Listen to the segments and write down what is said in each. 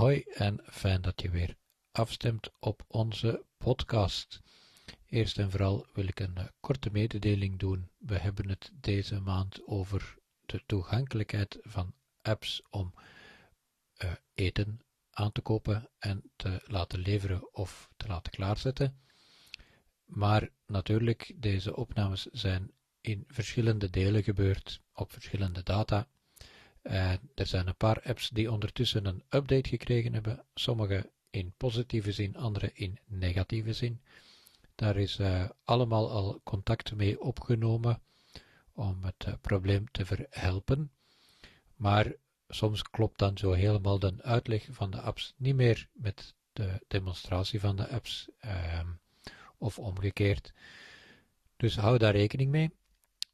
Hoi en fijn dat je weer afstemt op onze podcast. Eerst en vooral wil ik een eh, korte mededeling doen. We hebben het deze maand over de toegankelijkheid van apps om uh, eten aan te kopen en te laten leveren of te laten klaarzetten. Maar natuurlijk, deze opnames zijn in verschillende delen gebeurd, op verschillende data. Er zijn een paar apps die ondertussen een update gekregen hebben, sommige in positieve zin, andere in negatieve zin. Daar is uh, allemaal al contact mee opgenomen om het uh, probleem te verhelpen. Maar soms klopt dan zo helemaal de uitleg van de apps niet meer met de demonstratie van de apps uh, of omgekeerd. Dus hou daar rekening mee.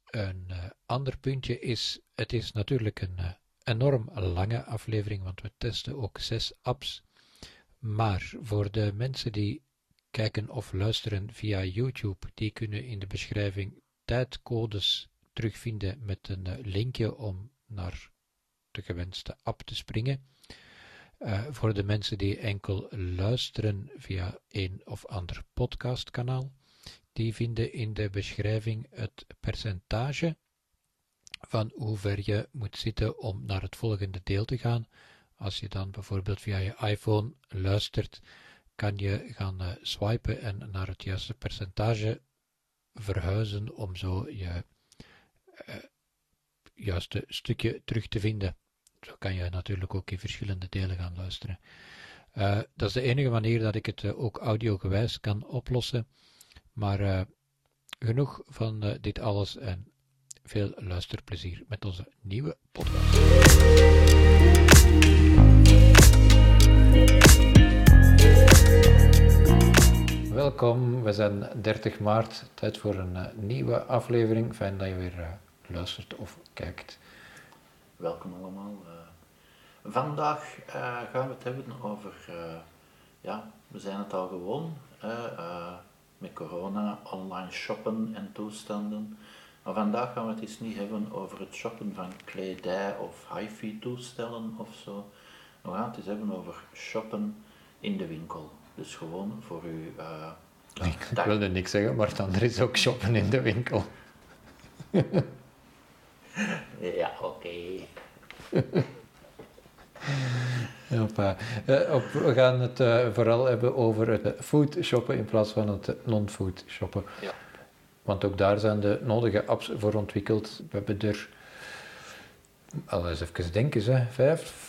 Een uh, ander puntje is, het is natuurlijk een uh, enorm lange aflevering, want we testen ook zes apps. Maar voor de mensen die kijken of luisteren via YouTube, die kunnen in de beschrijving tijdcodes terugvinden met een uh, linkje om naar de gewenste app te springen. Voor de mensen die enkel luisteren via een of ander podcastkanaal, die vinden in de beschrijving het percentage van hoe ver je moet zitten om naar het volgende deel te gaan. Als je dan bijvoorbeeld via je iPhone luistert, kan je gaan uh, swipen en naar het juiste percentage verhuizen om zo je uh, juiste stukje terug te vinden. Zo kan je natuurlijk ook in verschillende delen gaan luisteren. Uh, dat is de enige manier dat ik het ook audiogewijs kan oplossen. Maar genoeg van dit alles en veel luisterplezier met onze nieuwe podcast. Welkom, we zijn 30 maart, tijd voor een uh, nieuwe aflevering. Fijn dat je weer luistert of kijkt. Welkom allemaal. Vandaag gaan we het hebben over, ja, we zijn het al gewoon, met corona, online shoppen en toestanden. Maar vandaag gaan we het eens niet hebben over het shoppen van kledij of hi-fi toestellen of zo. We gaan het eens hebben over shoppen in de winkel. Dus gewoon voor u. Uh, ik, ik wilde niks zeggen, maar dan er is ook shoppen in de winkel. ja, oké. Uh, op, we gaan het uh, vooral hebben over het food shoppen in plaats van het non-food shoppen. Ja. Want ook daar zijn de nodige apps voor ontwikkeld. We hebben er, al eens even denken, hè, vijf.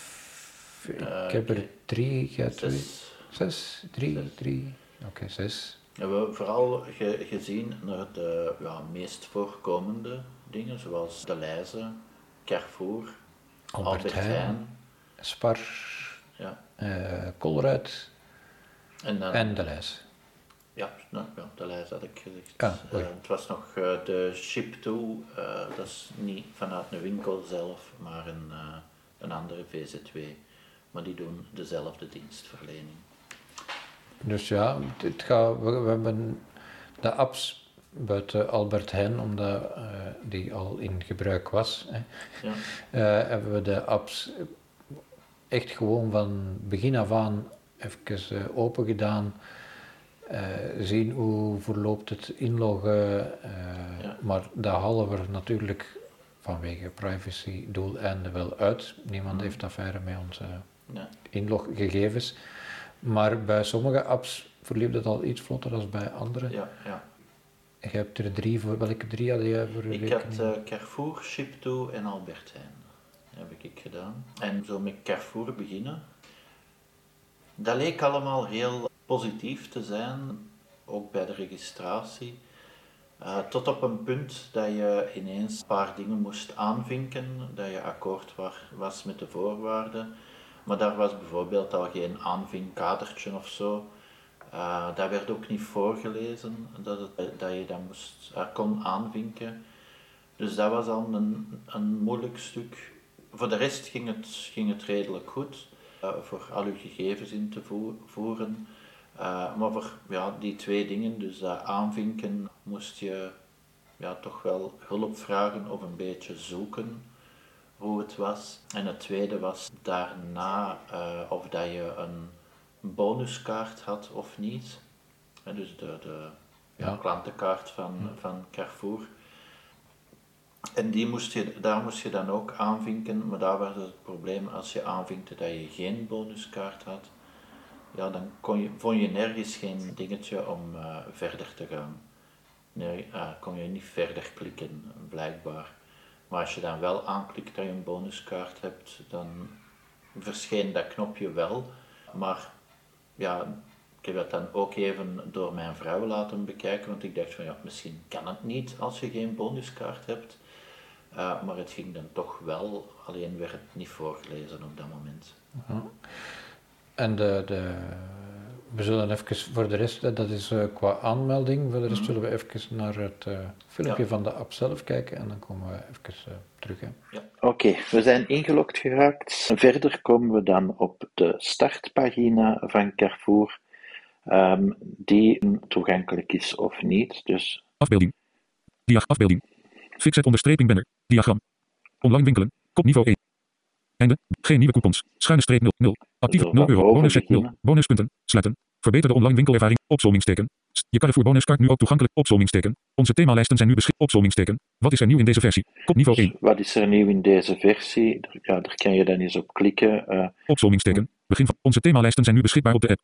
Ik heb er drie, jij twee. Zes, drie, zes. drie. Oké, okay, zes. We hebben vooral ge gezien naar de ja, meest voorkomende dingen, zoals de Leize, Carrefour, Albert, Albert Heijn, Spar, ja. Uh, en, dan, en de Leize. Ja, nou, ja, de lijst had ik gezegd. Ah, uh, het was nog uh, de ship-to, uh, dat is niet vanuit een winkel zelf, maar een, een andere VZW. Maar die doen dezelfde dienstverlening. Dus ja, het gaat, we, we hebben de apps buiten Albert Heijn, omdat die al in gebruik was, hè, ja. hebben we de apps echt gewoon van begin af aan even open gedaan. Uh, zien hoe verloopt het inloggen. Uh, ja. Maar dat halen we natuurlijk vanwege privacy doeleinden wel uit. Niemand Mhm. heeft affaire met onze Ja. inloggegevens. Maar bij sommige apps verliep het al iets vlotter dan bij andere. Ja, ja. Je hebt er drie voor. Welke drie had jij voor Ik rekening? had uh, Carrefour, Ship-to en Albert Heijn. Heb ik gedaan. En zo met Carrefour beginnen. Dat leek allemaal heel positief te zijn, ook bij de registratie. Uh, tot op een punt dat je ineens een paar dingen moest aanvinken, dat je akkoord was met de voorwaarden. Maar daar was bijvoorbeeld al geen aanvinkkadertje of zo. Uh, dat werd ook niet voorgelezen, dat, het, dat je dat moest, uh, kon aanvinken. Dus dat was al een, een moeilijk stuk. Voor de rest ging het, ging het redelijk goed, uh, voor al uw gegevens in te voeren. Uh, maar voor ja, die twee dingen, dus dat aanvinken, moest je ja, toch wel hulp vragen of een beetje zoeken hoe het was. En het tweede was daarna, uh, of dat je een bonuskaart had of niet. En dus de, de. Ja. klantenkaart van, van Carrefour. En die moest je, daar moest je dan ook aanvinken, maar daar was het probleem als je aanvinkte dat je geen bonuskaart had, ja, dan kon je, vond je nergens geen dingetje om eh, verder te gaan. Nee, eh, kon je niet verder klikken, blijkbaar. Maar als je dan wel aanklikt dat je een bonuskaart hebt, dan verscheen dat knopje wel. Maar ja, ik heb dat dan ook even door mijn vrouw laten bekijken, want ik dacht van ja, misschien kan het niet als je geen bonuskaart hebt. Uh, maar het ging dan toch wel, alleen werd het niet voorgelezen op dat moment. En de, de, we zullen even voor de rest, eh, dat is uh, qua aanmelding, voor de rest zullen we even naar het uh, filmpje Ja. van de app zelf kijken en dan komen we even uh, terug. Hè. Oké, we zijn ingelogd geraakt. Verder komen we dan op de startpagina van Carrefour, um, die toegankelijk is of niet. Dus Afbeelding. Diag afbeelding. Fixet onderstreping banner. Diagram. Online winkelen. Kopniveau 1. Einde. Geen nieuwe coupons. Schuine streep 0. 0. Actief Zullen we 0 van euro. Bonus 0. beginnen? Bonuspunten. Sluiten. Verbeterde online winkelervaring. Opzommingsteken. Je Carrefour bonuskaart nu ook toegankelijk. Opzommingsteken. Onze themalijsten zijn nu beschikbaar. Opzommingsteken. Wat is er nieuw in deze versie? Kopniveau 1. wat is er nieuw in deze versie? Ja, daar kan je dan eens op klikken. Uh, Opzommingsteken. Begin van. Onze themalijsten zijn nu beschikbaar op de app.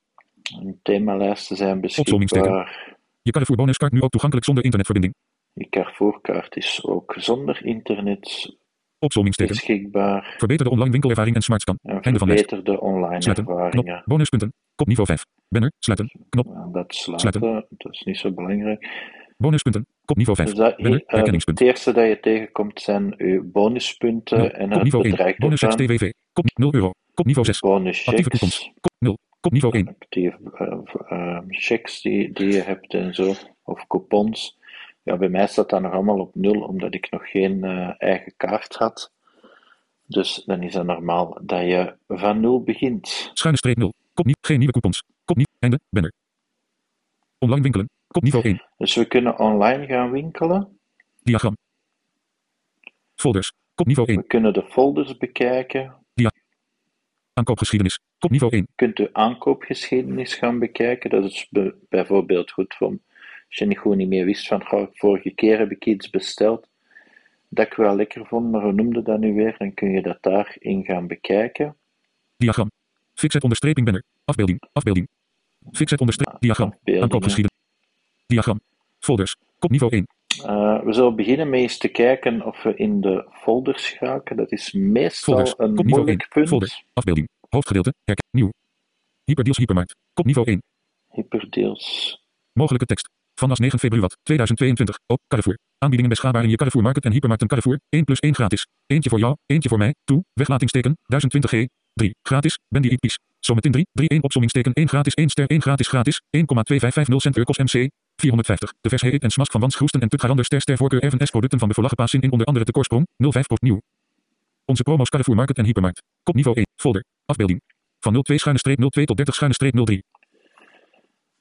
themalijsten zijn Opzommingsteken. beschikbaar. Je Carrefour bonuskaart nu ook toegankelijk zonder internetverbinding. Je Carrefourkaart is ook zonder internet Opzommingsteken. beschikbaar. Verbeterde online winkelervaring en smartscan. En Einde van verbeterde online Sluiten. Knop. ervaringen. Bonuspunten. Kopniveau 5. Banner. Sluiten. Knop. Dat sluiten, dat is niet zo belangrijk. Bonuspunten. Kopniveau 5. Dus dat, Banner. Herkenningspunt. het eerste dat je tegenkomt zijn uw bonuspunten Nul. en het Kopniveau 1. bedrag Bonus 6. TWV. Kop 0 euro. Kopniveau 6. Actieve Bonuschecks, coupons. Kop 0. Kopniveau 1. actieve eh, eh, checks die, die je hebt en zo, of coupons. Ja, bij mij staat dat nog allemaal op nul, omdat ik nog geen eh, eigen kaart had. Dus dan is het normaal dat je van nul begint. Schuine streep 0. Kop niet. Geen nieuwe coupons. Kop niet. Einde. Banner. Online winkelen. Kopniveau 1. Dus we kunnen online gaan winkelen. Diagram. Folders. Kopniveau 1. We kunnen de folders bekijken. Aankoopgeschiedenis. Kopniveau 1. Je kunt de aankoopgeschiedenis gaan bekijken. Dat is be- bijvoorbeeld goed voor als je niet gewoon niet meer wist van goh, vorige keer heb ik iets besteld dat ik wel lekker vond, maar hoe noemde dat nu weer? Dan kun je dat daarin gaan bekijken. Diagram. Fixet onderstreping banner. Afbeelding. Afbeelding. Fixet onderstreping. Diagram. Afbeeldingen. Aankoopgeschiedenis. Diagram. Folders. Kopniveau 1. Uh, we zullen beginnen met eens te kijken of we in de folders geraken. Dat is meestal Folders. een Kopniveau 1. moeilijk punt. Folder. Afbeelding. Hoofdgedeelte. Herken. Nieuw. Hyperdeals hypermarkt. Kopniveau 1. Hyperdeals. Mogelijke tekst. Vanaf 9 februari 2022. Op Carrefour. Aanbiedingen beschikbaar in je Carrefour Market en hypermarkten Carrefour. 1 plus 1 gratis. Eentje voor jou, eentje voor mij. Toe. Weglatingsteken. 1020G. 3. Gratis. Bendy Eatpiece. Zometeen 3. 3 1 opzommingsteken 1 gratis 1 ster 1 gratis gratis. 1,2550 cent Urkos MC. 450. De vers heet en smask van Wans Groesten en Tutgarander ster ster voorkeur Erven producten van Beverlachen Paasin in onder andere de Koorsprong. 05 post nieuw. Onze promos Carrefour Market en hypermarkt. Kopniveau 1. Folder. Afbeelding. Van 02 schuine streep 02 tot 30 schuine streep 03.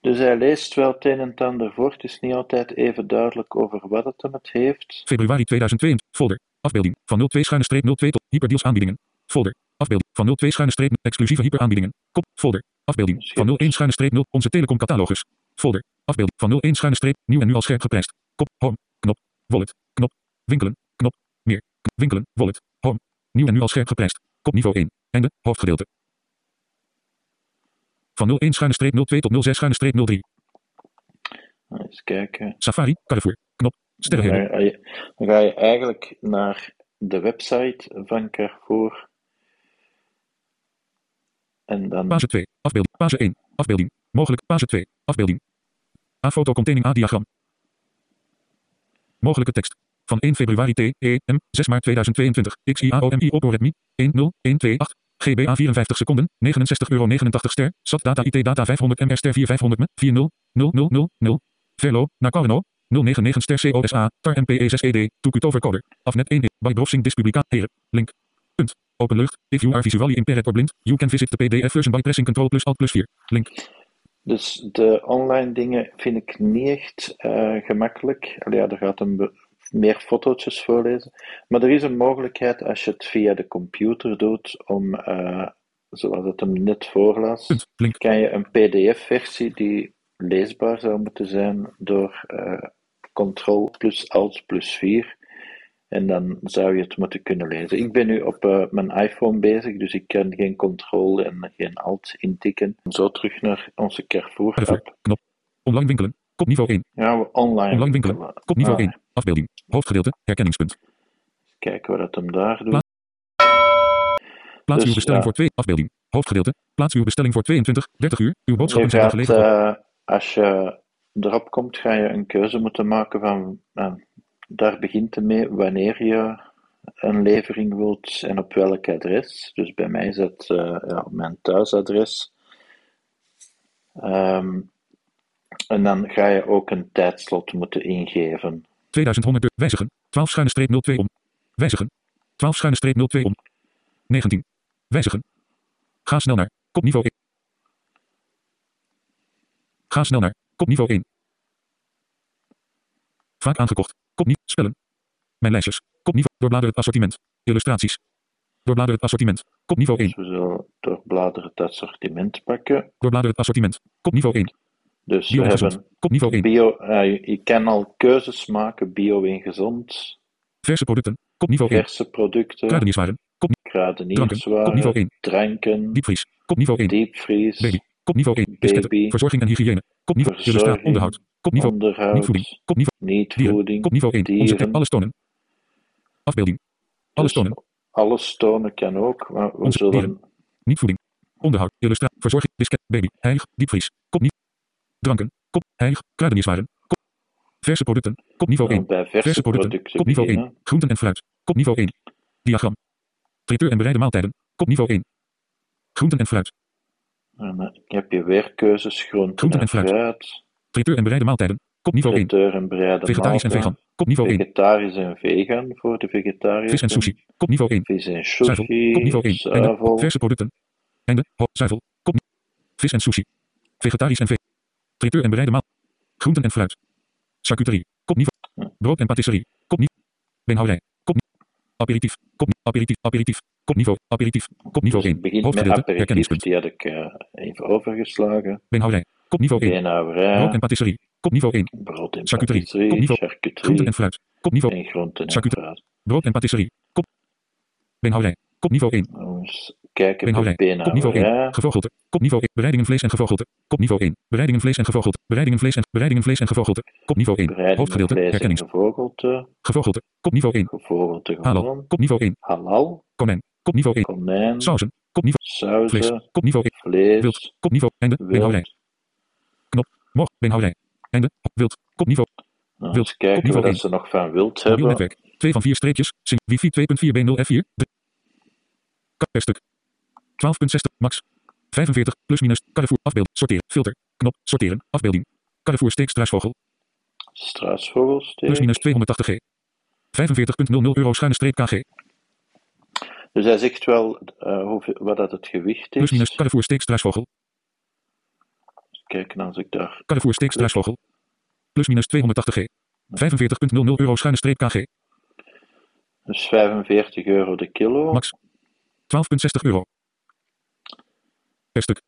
Dus hij leest wel het een en het ander voor. Het is niet altijd even duidelijk over wat het hem het heeft. Februari 2022. Folder. Afbeelding. Van 02 schuine streep 02 tot hyperdeals aanbiedingen. Folder. Afbeelding. Van 02 schuine streep exclusieve hyperaanbiedingen. Kop. Folder. Afbeelding. Van 01 schuine streep 0 onze telecom catalogus. Folder. Afbeelding. Van 01 schuine streep nieuw en nu al scherp geprijsd. Kop. Home. Knop. Wallet. Knop. Winkelen. Knop. Meer. Winkelen. Wallet. Home. Nieuw en nu al scherp geprijsd. Kop niveau 1. Einde. Hoofdgedeelte. Van 01 schuine streep 02 tot 06 schuine streep 03. Eens kijken. Safari. Carrefour. Knop. Sterrenhemel. dan ga je eigenlijk naar de website van Carrefour. En dan Page 2. Afbeelding. Page 1. Afbeelding. Mogelijk. Page 2. Afbeelding. A-foto containing A-diagram. Mogelijke tekst. Van 1 februari T, E, M, 6 maart 2022. XIAOMI Oppo Redmi. 10128. GBA 54 seconden. 69,89 euro ster. SAT data IT data 500 MR ster 4500 me. 400000. Verlo. Naar Carno. 099 ster COSA. TAR MPE 6 ED. Toekut overcoder. Afnet 1 By browsing this publica. Heren. Link. Punt. Open lucht. If you are visually impaired or blind, you can visit the PDF version by pressing Ctrl plus Alt plus 4. Link. Dus de online dingen vind ik niet echt eh, gemakkelijk. Allee, ja, er gaat een meer fotootjes voorlezen. Maar er is een mogelijkheid als je het via de computer doet om eh, zoals het hem net voorlas, kan je een PDF-versie die leesbaar zou moeten zijn door eh Ctrl plus Alt plus 4. En dan zou je het moeten kunnen lezen. Ik ben nu op eh, mijn iPhone bezig, dus ik kan geen Ctrl en geen Alt intikken. Zo terug naar onze Carrefour. Carrefour-app. Knop. Online winkelen. Kop niveau 1. Ja, we online. Online winkelen. winkelen. Kop niveau Ah, 1. Afbeelding. Hoofdgedeelte. Herkenningspunt. Kijken wat het hem daar doet. Plaats- Plaats Dus, uw bestelling ja. voor 2. Afbeelding. Hoofdgedeelte. Plaats uw bestelling voor 22, 30 uur. Uw Je boodschappen zijn al gaat, geleverd. eh, als je erop komt, ga je een keuze moeten maken van, eh, daar begint het mee wanneer je een levering wilt en op welk adres. Dus bij mij is het eh, ja, mijn thuisadres. Ehm, en dan ga je ook een tijdslot moeten ingeven. 2100 euro. Wijzigen. 12 schuine streep 02 om. Wijzigen. 12 schuine streep 02 om. 19. Wijzigen. Ga snel naar. Kopniveau 1. Ga snel naar. Kopniveau 1. Vaak aangekocht. Kopnieuw. Spellen. Mijn lijstjes. Kopniveau. Doorblader het assortiment. Illustraties. Doorblader het assortiment. Kopniveau 1. Dus we zullen doorbladeren het assortiment pakken. Doorblader het assortiment. Kopniveau 1. Dus we Bio gezond. hebben Kopniveau 1. bio, eh, je- kan al keuzes maken, bio en gezond, Verse producten. Kopniveau 1. verse producten, Kruidenierswaren. Kopniveau kruidenierswaren, Kopniveau 1. dranken, Diepvries. Kopniveau 1. diepvries, Baby. Kopniveau 1. Biscuiten. Baby. Verzorging en hygiëne. Kopniveau. Verzorging. Onderhoud. Kopniveau. Niet onderhoud, voeding. Kopniveau. niet Dieren. voeding, Kopniveau 1. Onze alles tonen. Afbeelding. Alles Dus tonen. Alles tonen kan ook, maar we Onze zullen dieren. Niet voeding. Onderhoud. Illustratie. Verzorging. Biscuit. Baby. Heilig. Diepvries. Kopnieuw. Dranken. Kop. Heilig. Kruidenierswaren. Kop. Verse producten. Kopniveau 1. bij verse, Verse producten. producten Kopniveau 1. beginnen. Groenten en fruit. Kopniveau 1. Diagram. Traiteur en bereide maaltijden. Kopniveau 1. Groenten en fruit. En dan heb je weer keuzes, groenten Groenten en en fruit. fruit, en bereide maaltijden. Kopniveau 1. traiteur en bereide Vegetarisch en maaltijd, vegan. Kopniveau 1. vegetarisch en vegan voor de vegetariërs. Vis en sushi. Kopniveau 1. Vis en Zuivel. sushi, Kopniveau 1. Einde. zuivel, Verse producten. Einde. Ho. Zuivel. Kop. Vis en sushi. Vegetarisch en vegan. Traiteur en bereide maal. Groenten en fruit. Charcuterie. Kopniveau. Brood en patisserie. Kopniveau. Beenhouwerij. Kop. Aperitief. Kop. Aperitief. Aperitief. Kopniveau. Aperitief. Kopniveau Dus 1. het begint met Hoofdgedeelte. Herkenningspunt. die had ik eh, even overgeslagen. Beenhouwerij. Kopniveau 1. Brood Beenhouwerij, en patisserie. Kopniveau 1. brood en Charcuterie, patisserie, kopniveau, charcuterie Groenten en fruit. Kopniveau. en groenten en fruit. Brood en patisserie. Kop. Beenhouwerij. Kopniveau 1. Eens kijken Beenhouwerij. bij Kopniveau 1. beenhouwerij. Gevogelte. Kopniveau 1. Bereidingen vlees en gevogelte. Kopniveau 1. Bereidingen vlees en gevogelte. Bereidingen vlees en bereidingen vlees en gevogelte. Kopniveau 1. Bereiding Hoofdgedeelte. vlees en Herkennings. gevogelte, Gevogelte. Kopniveau 1. gevogelte Halal. Kopniveau 1. halal, Konijn. Kopniveau 1. konijn, Sauzen. Kopniveau. Vlees. sauzen, Kopniveau 1. vlees, Wild. Kopniveau. Einde. Beenhouwerij. wild. Knop. Mocht. Beenhouwerij. Einde. Wild. Kopniveau. Nou, Wild. kijken wat ze nog van wild Mobiel hebben. netwerk. 2 van 4 streepjes. Wifi 2.4 B0F4. De- Ka- per stuk. 12.60 max. 45 plus minus. Carrefour afbeeld. Sorteren. Filter. Knop. Sorteren. Afbeelding. Carrefour steek struisvogel. Struisvogelsteek. Plus minus 280 G. 45.00 euro schuine streep KG. Dus hij zegt wel eh, hoeveel, wat dat het gewicht Plus is. minus Carrefour steek struisvogel. Kijken als ik daar... Carrefour steek struisvogel. Plus minus 280 G. 45.00 euro schuine streep KG. Dus 45 euro de kilo. Max. 12.60 euro. Per stuk.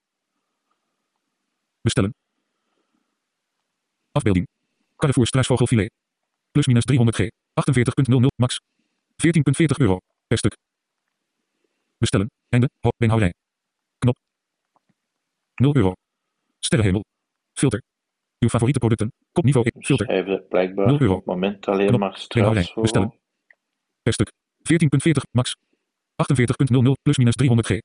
Bestellen. Afbeelding. Carrefour struisvogelfilet. Plus minus 300 G. 48.00 max. 14.40 euro. Per stuk. Bestellen. Einde. Ho. Beenhouwerij. Knop. 0 euro. Sterrenhemel. Filter. Uw favoriete producten. Kopniveau 1. Filter. Heeft blijkbaar 0 euro. op het moment alleen Knop. maar. Bestellen. Per stuk. 14.40 max. 48.00 plus minus 300 G.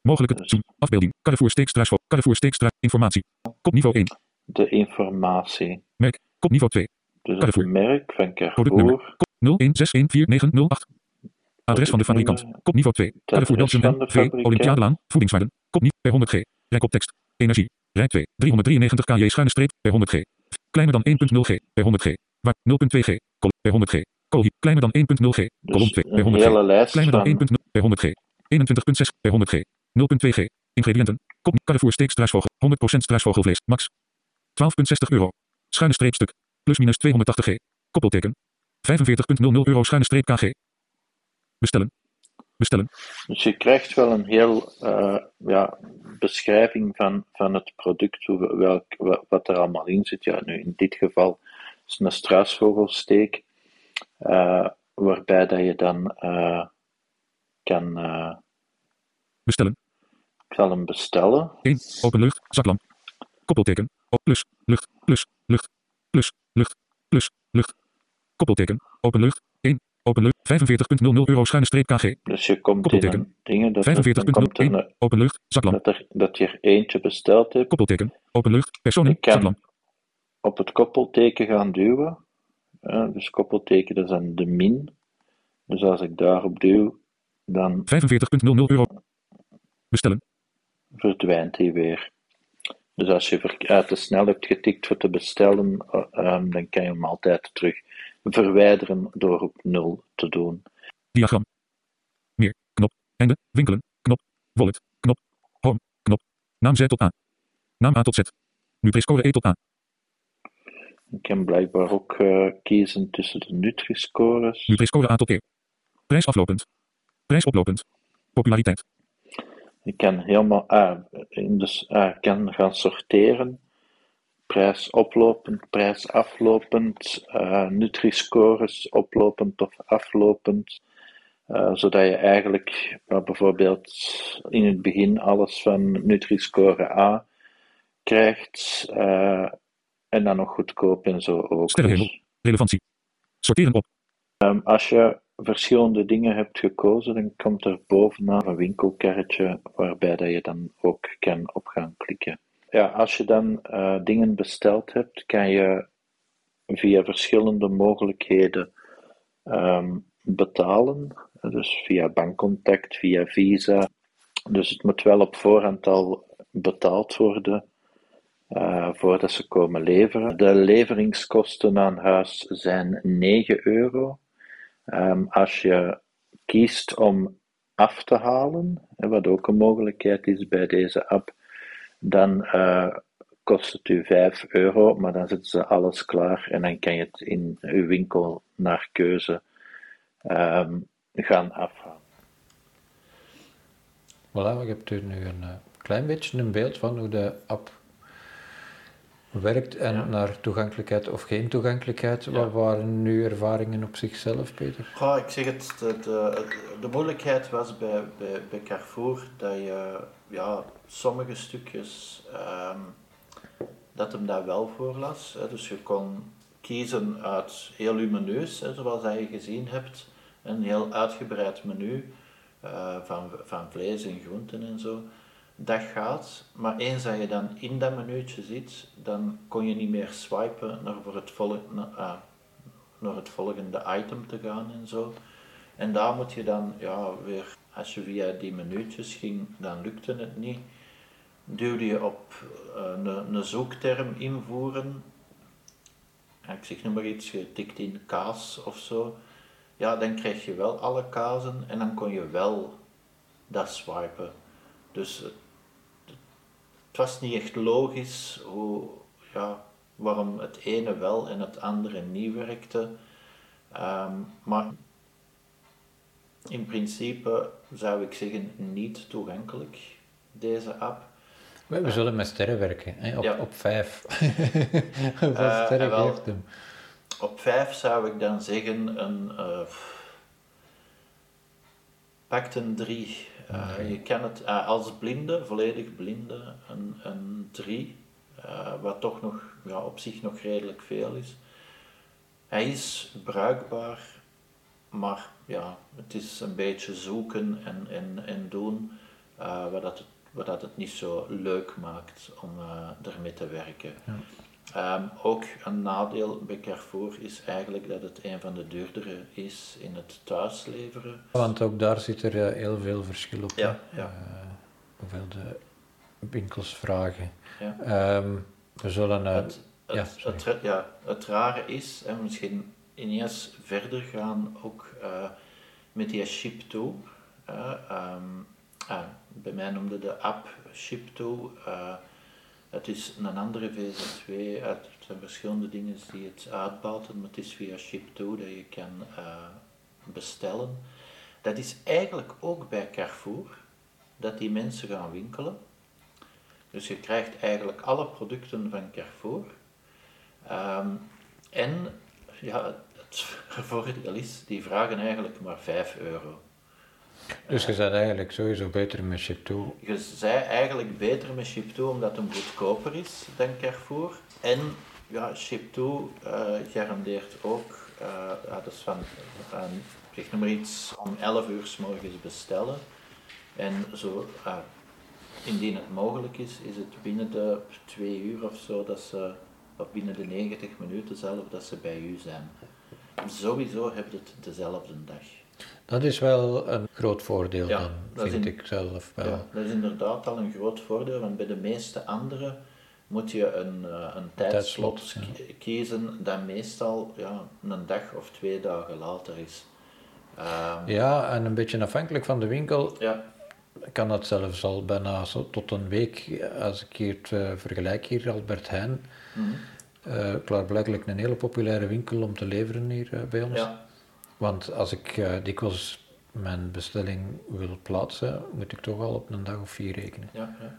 Mogelijke Dus- zoom. Afbeelding. Carrefour steekstruisvogel. Carrefour steekstruis. Informatie. Kopniveau 1. De informatie. Merk. Kopniveau 2. Dus het merk van Productnummer. Carrefour. Kop 01614908. Adres van de fabrikant. Productnummer. Kopniveau 2. Carrefour adres Belgium van de V. Olympiadelaan. Voedingswaarden. Kopnieuw per 100 G. Rijkoptekst. Energie. Rij 2. 393 kJ schuine streep per 100 G. Kleiner dan 1.0 G per 100 G. Waar 0.2 G. Per 100 G. Kleiner dan 1.0 G. Kolom Dus 2 per een 100 G. hele lijst Kleiner dan van 1.0 per 100 G. 21.6 per 100 G. 0.2 G. Ingrediënten. Kop Carrefour steek struisvogel. 100% struisvogelvlees. Max. 12.60 euro. Schuine streepstuk. Plus minus 280 G. Koppelteken. 45.00 euro schuine streep KG. Bestellen. Bestellen. Dus je krijgt wel een heel uh, ja, beschrijving van, van het product, hoe, welk, wat er allemaal in zit. Ja, nu in dit geval is een struisvogelsteek, uh, waarbij dat je dan uh, kan... bestellen. Ik zal hem bestellen. 1. Open lucht, zaklamp. Koppelteken. Op plus, lucht, plus, lucht, plus, lucht, plus, lucht. Koppelteken. Open lucht. 1. Open lucht. 45.00 euro schuine streep kg. Dus je komt in een dingen dat 45.01. Open lucht. Zaklamp. Dat, er, dat je er eentje besteld hebt. Koppelteken. Open lucht. Personen. Zaklamp. op het koppelteken gaan duwen. Dus koppelteken, dat is dan de min. Dus als ik daarop duw, dan... 45.00 euro. Bestellen. Verdwijnt hij weer. Dus als je uit te snel hebt getikt voor te bestellen, uh, um, dan kan je hem altijd terug verwijderen door op 0 te doen. Diagram. Meer. Knop. Einde. Winkelen. Knop. Wallet. Knop. Home. Knop. Naam Z tot A. Naam A tot Z. Nu prescore E tot A. Ik kan blijkbaar ook uh, kiezen tussen de Nutri-scores. Nutri-score A tot E. Prijs aflopend. Prijs oplopend. Populariteit. Ik kan helemaal uh, dus, uh, kan gaan sorteren prijs oplopend, prijs aflopend, uh, Nutri-scores oplopend of aflopend. Uh, zodat je eigenlijk uh, bijvoorbeeld in het begin alles van Nutri-score A krijgt en dan nog goedkoop en zo ook. Sterrenhemel, dus, relevantie. Sorteren op. Um, als je verschillende dingen hebt gekozen, dan komt er bovenaan een winkelkarretje waarbij dat je dan ook kan op gaan klikken ja, als je dan uh, dingen besteld hebt, kan je via verschillende mogelijkheden um, betalen. Dus via bankcontact, via Visa. Dus het moet wel op voorhand al betaald worden uh, voordat ze komen leveren. De leveringskosten aan huis zijn 9 euro. Um, als je kiest om af te halen, wat ook een mogelijkheid is bij deze app, dan uh, kost het u 5 euro, maar dan zetten ze alles klaar en dan kan je het in uw winkel naar keuze um, gaan afhalen. Voilà, ik heb nu een uh, klein beetje een beeld van hoe de app werkt en naar toegankelijkheid of geen toegankelijkheid. Wat waren nu ervaringen op zichzelf, Peter? Ja, ik zeg het, de, de, de moeilijkheid was bij, bij, bij Carrefour dat je ja, sommige stukjes um, dat hem daar wel voor las. Hè. Dus je kon kiezen uit heel menus, hè, zoals je gezien hebt. Een heel uitgebreid menu uh, van, van vlees en groenten en zo. Dat gaat, maar eens dat je dan in dat menuutje zit, dan kon je niet meer swipen naar, voor het, vol naar, uh, naar het volgende item te gaan en zo. En daar moet je dan ja, weer, als je via die menuutjes ging, dan lukte het niet duwde je op uh, een, zoekterm invoeren, ik zeg nu maar iets, je in kaas of zo, ja, dan krijg je wel alle kazen en dan kon je wel dat swipen. Dus het, was niet echt logisch hoe, ja, waarom het ene wel en het andere niet werkte. Um, maar in principe zou ik zeggen niet toegankelijk, deze app. We, zullen met sterren werken, hè? Op, op vijf. Wat uh, sterren wel, geeft hem? Op vijf zou ik dan zeggen een... Uh, pakt een drie. Uh, je kan het uh, als blinde, volledig blinde, een, een drie. Uh, wat toch nog ja, op zich nog redelijk veel is. Hij is bruikbaar, maar ja, het is een beetje zoeken en, en, en doen wat dat het wat dat het niet zo leuk maakt om ermee te werken. Ja. Um, ook een nadeel bij Carrefour is eigenlijk dat het een van de duurdere is in het thuisleveren. Want ook daar zit er uh, heel veel verschil op. Ja, ja. Uh, hoeveel de winkels vragen. Ja. Um, we zullen... Het, het, ja, het, ja, het rare is, en misschien ineens verder gaan ook met die ship toe. Um, Ah, bij mij noemde de app Ship2. Het is een andere VZ2. Het zijn verschillende dingen die het uitbouwen, maar het is via Ship2 dat je kan uh, bestellen. Dat is eigenlijk ook bij Carrefour, dat die mensen gaan winkelen. Dus je krijgt eigenlijk alle producten van Carrefour. Ehm, en ja, het voordeel is, die vragen eigenlijk maar 5 euro. Dus je bent eigenlijk sowieso beter met Chip2. Je zei eigenlijk beter met Chip2 omdat het goedkoper is dan Carrefour. En ja, Chip2 uh, garandeert ook, ja, dat is van, van zeg maar iets, om 11 uur s morgens bestellen. En zo, uh, indien het mogelijk is, is het binnen de 2 uur of zo, dat ze, of binnen de 90 minuten zelf, dat ze bij u zijn. Sowieso heb je het dezelfde dag. Dat is wel een groot voordeel dan, vind ik zelf wel. Ja, dat is inderdaad al een groot voordeel, want bij de meeste andere moet je een, uh, een tijdslot kiezen dat meestal ja, een dag of twee dagen later is. Um, ja, en een beetje afhankelijk van de winkel ja. kan dat zelfs al bijna zo tot een week, als ik hier het uh, vergelijk hier, Albert Heijn, mm -hmm. uh, klaarblijkelijk een hele populaire winkel om te leveren hier bij ons. Ja. Want als ik uh, dikwijls mijn bestelling wil plaatsen, moet ik toch al op een dag of vier rekenen. Ja, ja.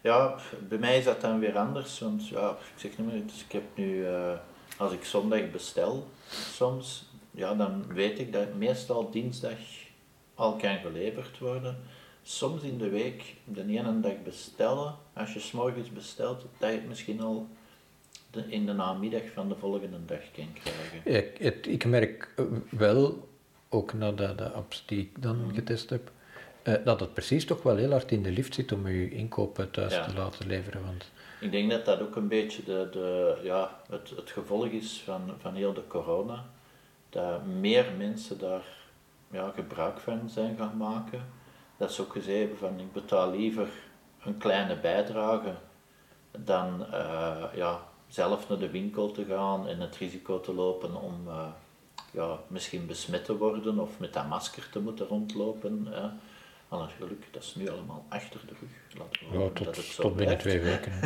ja bij mij is dat dan weer anders. Want ja, ik zeg niet meer, ik heb nu, uh, als ik zondag bestel soms, ja, dan weet ik dat meestal dinsdag al kan geleverd worden. Soms in de week, de ene dag bestellen, als je s'morgens bestelt, dat je het misschien al de, in de namiddag van de volgende dag kan krijgen. Ik, het, ik merk wel, ook nadat de apps die ik dan Mm. getest heb, uh, dat het precies toch wel heel hard in de lift zit om je inkopen thuis Ja. te laten leveren. Want Ik denk dat dat ook een beetje de, de, ja, het, het gevolg is van, van heel de corona. Dat meer mensen daar ja, gebruik van zijn gaan maken. Dat ze ook gezegd hebben van ik betaal liever een kleine bijdrage dan eh, ja, zelf naar de winkel te gaan en het risico te lopen om eh, ja, misschien besmet te worden of met dat masker te moeten rondlopen. Hè. Maar natuurlijk, dat is nu allemaal achter de rug. Laten we ja, tot, dat het zo tot binnen twee weken.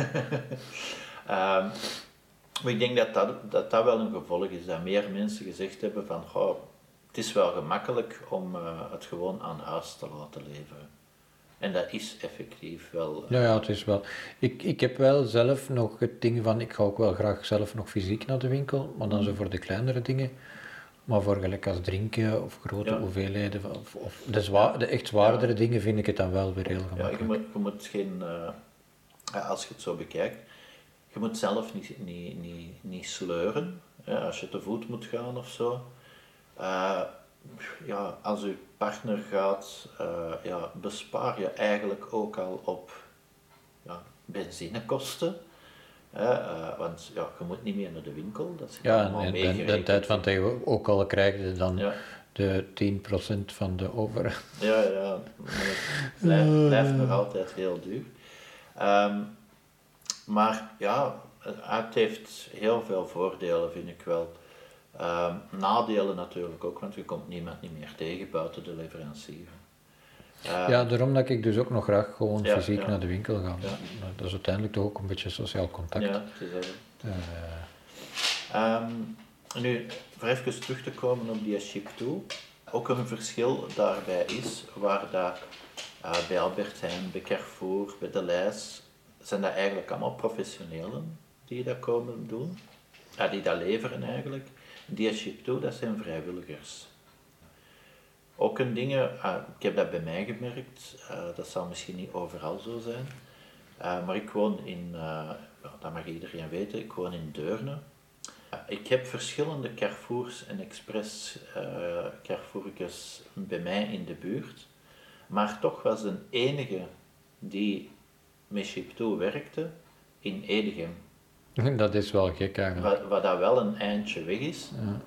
Ehm, maar ik denk dat dat, dat dat wel een gevolg is, dat meer mensen gezegd hebben van, goh, het is wel gemakkelijk om eh, het gewoon aan huis te laten leveren. En dat is effectief wel. eh, Ja, ja, het is wel. Ik, ik heb wel zelf nog het ding van, ik ga ook wel graag zelf nog fysiek naar de winkel, maar dan zo voor de kleinere dingen. Maar voor gelijk als drinken of grote Ja. hoeveelheden, of, of de, echt zwaardere dingen vind ik het dan wel weer heel ja, gemakkelijk. je, moet, je moet geen, eh, ja, als je het zo bekijkt, je moet zelf niet, niet, niet, niet sleuren hè, als je te voet moet gaan of zo. Eh, ja, als je partner gaat, eh, ja, bespaar je eigenlijk ook al op ja, benzinekosten. Hè, eh, want ja, je moet niet meer naar de winkel, dat zit Ja, en, de, tijd van tegenwoordig, ook al krijg je dan Ja. de 10% van de over. Ja, ja, het blijft, blijft nog altijd heel duur. Ehm, maar ja, het heeft heel veel voordelen, vind ik wel. Ehm, nadelen natuurlijk ook, want je komt niemand niet meer tegen buiten de leverancier. Ehm, Ja, daarom dat ik dus ook nog graag gewoon Ja, fysiek ja. naar de winkel ga. Ja. Dat is uiteindelijk toch ook een beetje sociaal contact. ja, het is. Eh, Ehm, nu, voor even terug te komen op die chip toe. Ook een verschil daarbij is, waar dat, eh, bij Albert Heijn, bij Carrefour, bij De Lijs, zijn dat eigenlijk allemaal professionelen die dat komen doen. Ja, die dat leveren eigenlijk. Die toe, dat zijn vrijwilligers. Ook een ding, eh, ik heb dat bij mij gemerkt, eh, dat zal misschien niet overal zo zijn, eh, maar ik woon in, dat mag iedereen weten, ik woon in Deurne. Ik heb verschillende Carrefours en Express Carrefourkes bij mij in de buurt, maar toch was de enige die met Chip2 werkte in Edegem, dat is wel gek eigenlijk. wat, wat dat wel een eindje weg is, Ja.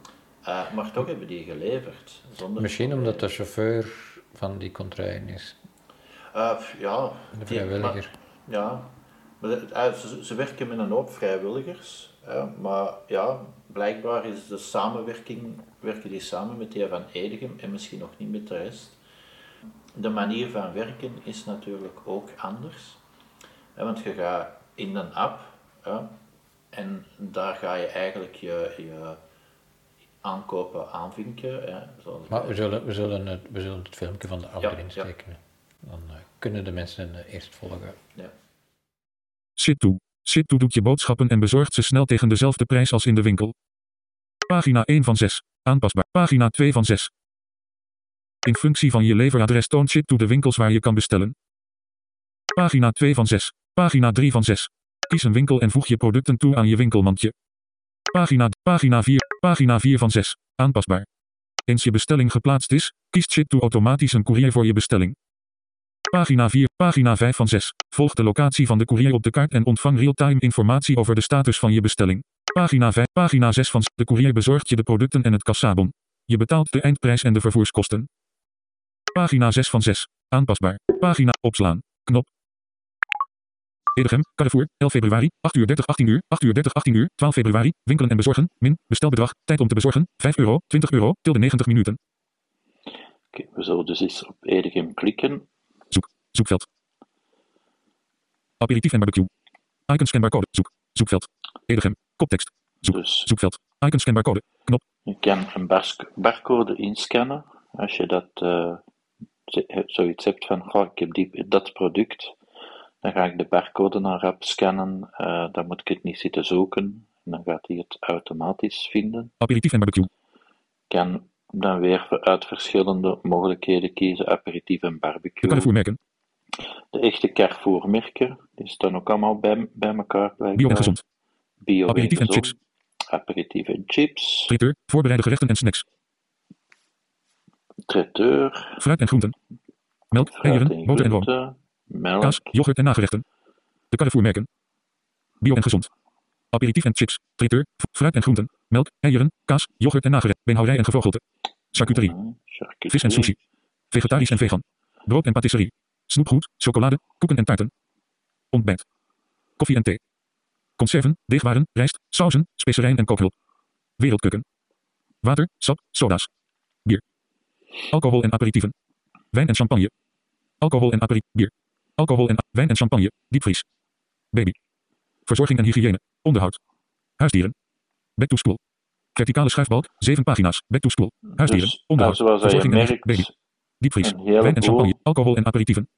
eh, maar toch hebben die geleverd. Zonder Misschien omdat de chauffeur van die contrain is, Eh, ja, de vrijwilliger. maar- ja, maar eh, ze, ze werken met een hoop vrijwilligers, maar ja, blijkbaar is de samenwerking, werken die samen met die van Edegem en misschien nog niet met de rest. De manier van werken is natuurlijk ook anders, want je gaat in een app hè, en daar ga je eigenlijk je, je aankopen aanvinken. Hè, zoals Maar we zullen, we, zullen het, we zullen het filmpje van de app Ja, erin ja. steken. Dan eh, kunnen de mensen eh, eerst volgen. ja. Shit toe. Shit toe doet je boodschappen en bezorgt ze snel tegen dezelfde prijs als in de winkel. Pagina 1 van 6. Aanpasbaar. Pagina 2 van 6. In functie van je leveradres toont Ship toe de winkels waar je kan bestellen. Pagina 2 van 6. Pagina 3 van 6. Kies een winkel en voeg je producten toe aan je winkelmandje. Pagina, pagina 4. Pagina 4 van 6. Aanpasbaar. Eens je bestelling geplaatst is, kiest Ship toe automatisch een courier voor je bestelling. Pagina 4, pagina 5 van 6. Volg de locatie van de courier op de kaart en ontvang real-time informatie over de status van je bestelling. Pagina 5, pagina 6 van 6. De courier bezorgt je de producten en het kassabon. Je betaalt de eindprijs en de vervoerskosten. Pagina 6 van 6. Aanpasbaar. Pagina opslaan. Knop. Edegem, Carrefour, 11 februari, 8 uur 30, 18 uur, 8 uur 30, 18 uur, 12 februari, winkelen en bezorgen, min, bestelbedrag, tijd om te bezorgen, 5 euro, 20 euro, tilde 90 minuten. Oké, we zullen dus eens op Edegem klikken. Zoekveld. Aperitief en barbecue. Icon scanbaar code. Zoek. Zoekveld. Edegem. Koptekst. Zoek. Dus Zoekveld. Icon scanbaar code. Knop. je kan een barcode inscannen. Als je dat, eh, z- zoiets hebt van, goh, ik heb die, dat product, dan ga ik de barcode naar rap scannen. eh, dan moet ik het niet zitten zoeken. En dan gaat hij het automatisch vinden. Aperitief en barbecue. kan dan weer uit verschillende mogelijkheden kiezen, aperitief en De barbecue. Carrefour merken. De echte Carrefour merken, die staan ook allemaal bij, bij elkaar. Bio en gezond. Bio Aperitief en gezond. chips. Aperitief en chips. Traiteur. Voorbereide gerechten en snacks. Traiteur. Fruit en groenten. Melk, eieren, boter en room. Melk. Kaas, yoghurt en nagerechten. De Carrefour merken. Bio en gezond. Aperitief en chips. Traiteur. Fruit en groenten. Melk, eieren, kaas, yoghurt en nagerechten. Beenhouwerij en gevogelte. Charcuterie. Mhm, charcuterie. Vis en sushi. Vegetarisch en vegan. Brood en patisserie. Snoepgoed, chocolade, koeken en taarten. Ontbijt. Koffie en thee. Conserven, deegwaren, rijst, sauzen, specerijen en kookhulp. Wereldkeuken. Water, sap, soda's. Bier. Alcohol en aperitieven. Wijn en champagne. Alcohol en aperitief. Bier. Alcohol en wijn en champagne. Diepvries. Baby. Verzorging en hygiëne. Onderhoud. Huisdieren. Back to school. Verticale schuifbalk, 7 pagina's. Back to school. Huisdieren. Dus, onderhoud. nou, verzorging en merkt, baby. Diepvries. Wijn en champagne. Alcohol en aperitieven.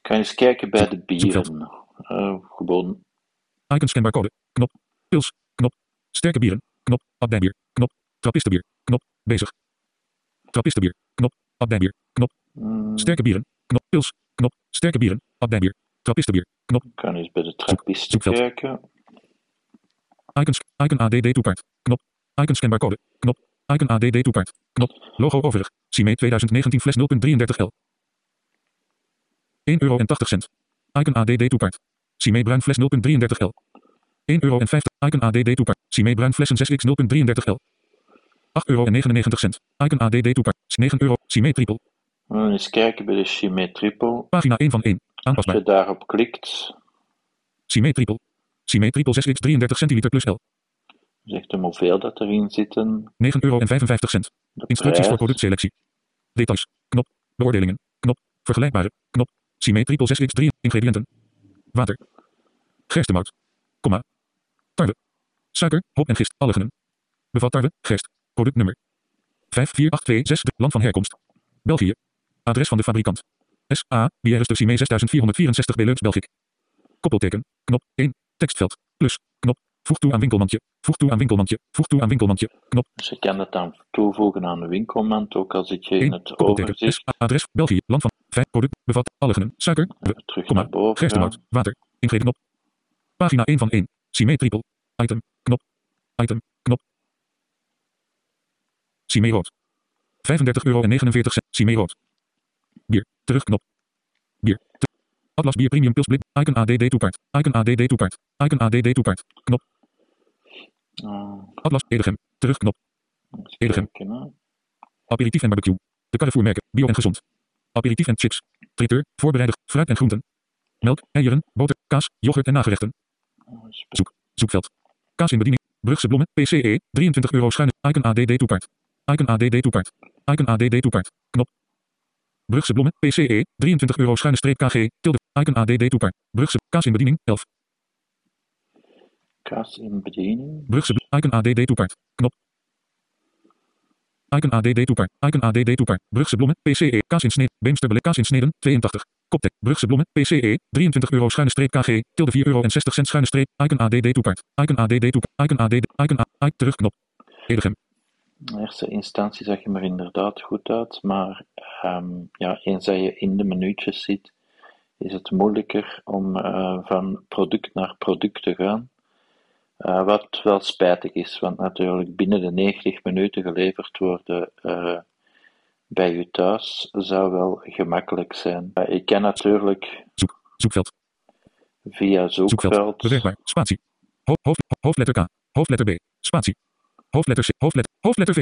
Kan je eens kijken bij de bieren. Eh, gewoon Icon scanbaar code. Knop. Pils. Knop. Sterke bieren. Knop. Abdijbier. Knop. Trappistenbier. Knop. Bezig. Trappistenbier. Knop. Abdijbier. Knop. mm, Sterke bieren. Knop. Pils. Sterke bieren. Abdijbier. Trappistenbier. Knop. kan eens bij de trappisten kijken. Icon, sc- icon ADD toepaard. Knop. Icon scanbaar code. Knop. Icon ADD toepaard. Knop. Logo overig. CME 2019 fles 0.33L. 1 euro en 80 cent. Icon ADD toepaard. CME bruin fles 0.33L. 1 euro en 50. Icon ADD toepaard. CME bruin flessen 6x 0.33L. 8 euro en 99 cent. Icon ADD toepaard. 9 euro. CME triple. Eens kijken bij de Chimay Triple. Pagina 1 van 1. Als Aanpasbaar. je daarop klikt, CME triple. CME triple 6x 33 centiliter plus L. zegt hem hoeveel dat erin zitten. 9 euro en 55 cent. De Instructies voor productselectie. Details. Knop. Beoordelingen. Knop. Vergelijkbare. Knop. CME triple 6x3. Ingrediënten. Water. Gerstemout. Komma. Tarwe. Suiker, hop en gist. Alligenen. Bevat tarwe, gerst. Productnummer. 54826. Land van herkomst. België. Adres van de fabrikant. SA. Bieres de CME 6464 Beleuns Belgic. Koppelteken. Knop 1. Tekstveld. Plus. Knop. Voeg toe aan winkelmandje. Voeg toe aan winkelmandje. Voeg toe aan winkelmandje. Knop. Dus je kan het dan toevoegen aan de winkelmand, ook al zit je in 1. het overzicht. Adres. België. Land van 5. Product. Bevat. Alligenen. Suiker. We. Terug Komma. naar boven. Gerstemout. Water. Ingrediënten op. Pagina 1 van 1. CME triple. Item. Knop. Item. Knop. CME rood. 35 euro en 49 cent. CME rood. Bier. Terugknop. Bier. Atlas Bier Premium Pils Blik. Icon ADD toepaard. Icon ADD toepaard. Icon ADD toepaard. Knop. Ah, Atlas Edegem. Terugknop. Edegem. Aperitief en barbecue. De Carrefour merken. Bio en gezond. Aperitief en chips. Traiteur. Voorbereider. Fruit en groenten. Melk, eieren, boter, kaas, yoghurt en nagerechten. Eens Zoekveld. Kaas in bediening. Brugse bloemen. PCE. 23 euro schuine. Icon ADD toepaard. Icon ADD toepaard. Icon ADD toepaard. Knop. Brugse bloemen. PCE. 23 euro schuine streep KG. Tilde. Icon ADD toepaard. Brugse. Kaas in bediening. 11. Kaas in bediening. Brugse. Icon ADD toepaard. Knop. Icon ADD toepart. Icon ADD toepart. Brugse bloemen. PCE. Kaas in snede. Beemster bele kaas in sneden. 82. Koptek. Brugse bloemen. PCE. 23 euro schuine streep KG. Tilde 4 euro en 60 cent schuine streep. Icon ADD toepart. Icon ADD toepart. Icon ADD. Icon A. Icon terugknop. Edegem. In eerste instantie zag je er inderdaad goed uit, maar ehm, ja, eens dat je in de minuutjes zit, is het moeilijker om eh, van product naar product te gaan. Uh, wat wel spijtig is, want natuurlijk binnen de 90 minuten geleverd worden uh, bij u thuis zou wel gemakkelijk zijn. ik kan natuurlijk Zoek, zoekveld. via zoekveld. Zoekveld. Spatie. Ho hoofd, hoofdletter K. Hoofdletter B. Spatie. Hoofdletter C. Hoofdletter, hoofdletter V.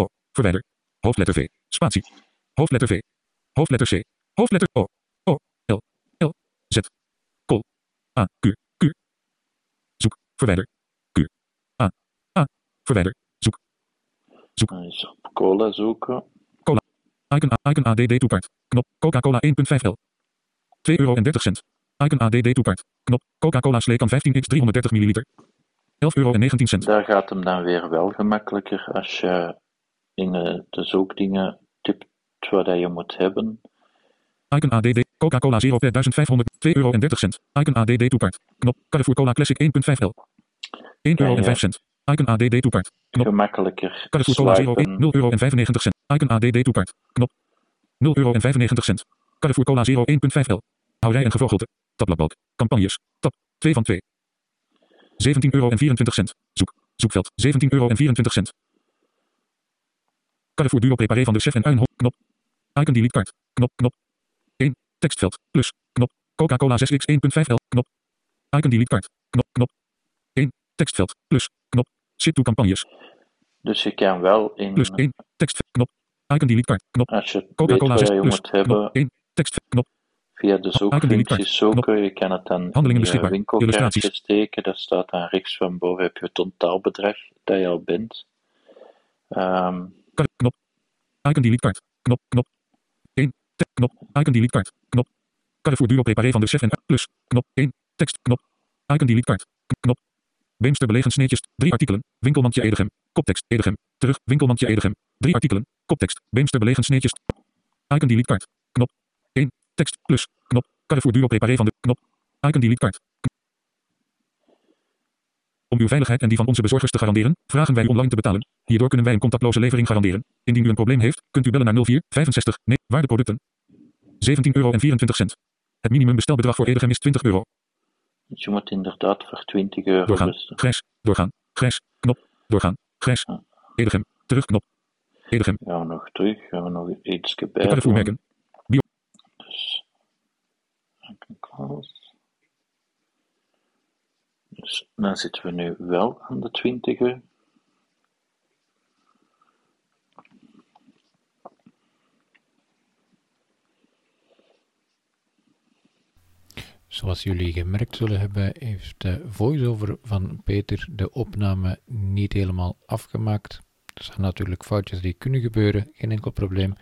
O. Verwijder. Hoofdletter V. Spatie. Hoofdletter V. Hoofdletter C. Hoofdletter O. O. L. L. Z. Kol. A. Q. Q. Zoek. Verwijder. Q. A. A. Verwijder. Zoek. Zoek. Cola zoeken. Cola. Icon, A- Icon ADD toepart. Knop. Coca-Cola 1.5 L. 2 euro en 30 cent. Icon ADD toepart. Knop. Coca-Cola sleekan 15x 330 milliliter. 11 euro en 19 cent. Daar gaat hem dan weer wel gemakkelijker als je in eh, de zoekdingen typt wat je moet hebben. Icon ADD. Coca-Cola 0 per 1500. 2 euro en 30 cent. Icon ADD toepart. Knop. Carrefour Cola Classic 1.5 L. 1 euro en ja. 5 cent. Icon ADD toepart. Knop. Gemakkelijker Carrefour Cola 0 1 swipen. 0 euro en 95 cent. Icon ADD toepart. Knop. 0 euro en 95 cent. Carrefour Cola 0 1.5 L. Houderij en gevogelte. Tabbladbalk. Campagnes. Tab. 2 van 2. 17 euro en 24 cent. Zoek. Zoekveld. 17 euro en 24 cent. Carrefour Duo Preparé van de Chef en Uinhop. Knop. Icon delete kaart. Knop. Knop. 1. Tekstveld. Plus. Knop. Coca-Cola 6x 1.5 L. Knop. Icon delete kaart. Knop. Knop. 1. Tekstveld. Plus. Knop. Zit to campagnes. Dus je kan wel in, Plus 1. Tekstveld. Knop. Icon delete kaart. Knop. als je Coca-Cola wat 6 je plus. moet hebben, Knop. 1. Tekstveld. Knop. Via de zoekfuncties. Knop. zoeken. Je kan het dan in Handelingen beschikbaar. winkelkaartje Illustraties. steken. Dat staat dan rechts van boven. Heb je het totaalbedrag dat je al bent. Kar- knop. Icon delete kaart. Knop. Knop. 1. Tek. Knop. Icon delete kaart. Knop. Carrefour Duo Preparé van de Chef en Plus. Knop. 1. Tekst. Knop. Icon delete kaart. Knop. Beemster belegen sneetjes. 3 artikelen. Winkelmandje Edegem. Koptekst. Edegem. Terug. Winkelmandje Edegem. 3 artikelen. Koptekst. Beemster belegen sneetjes. Icon delete kaart. Knop. 1. Tekst. Plus. Knop. Carrefour Duo Preparé van de knop. Icon delete kaart. Om uw veiligheid en die van onze bezorgers te garanderen, vragen wij u online te betalen. Hierdoor kunnen wij een contactloze levering garanderen. Indien u een probleem heeft, kunt u bellen naar 04 65 nee, waardeproducten. 17 euro en 24 cent. Het minimumbestelbedrag voor Edegem is 20 euro. dus je moet inderdaad voor 20 euro Doorgaan. Grijs. Doorgaan. Grijs. Knop. Doorgaan. Grijs. Edegem. Terug. Knop. Edegem. Gaan we nog terug. Gaan we nog iets De bij Carrefour merken. Dus, dan zitten we nu wel aan de 20 euro. Zoals jullie gemerkt zullen hebben, heeft de voice-over van Peter de opname niet helemaal afgemaakt. Er zijn natuurlijk foutjes die kunnen gebeuren, geen enkel probleem.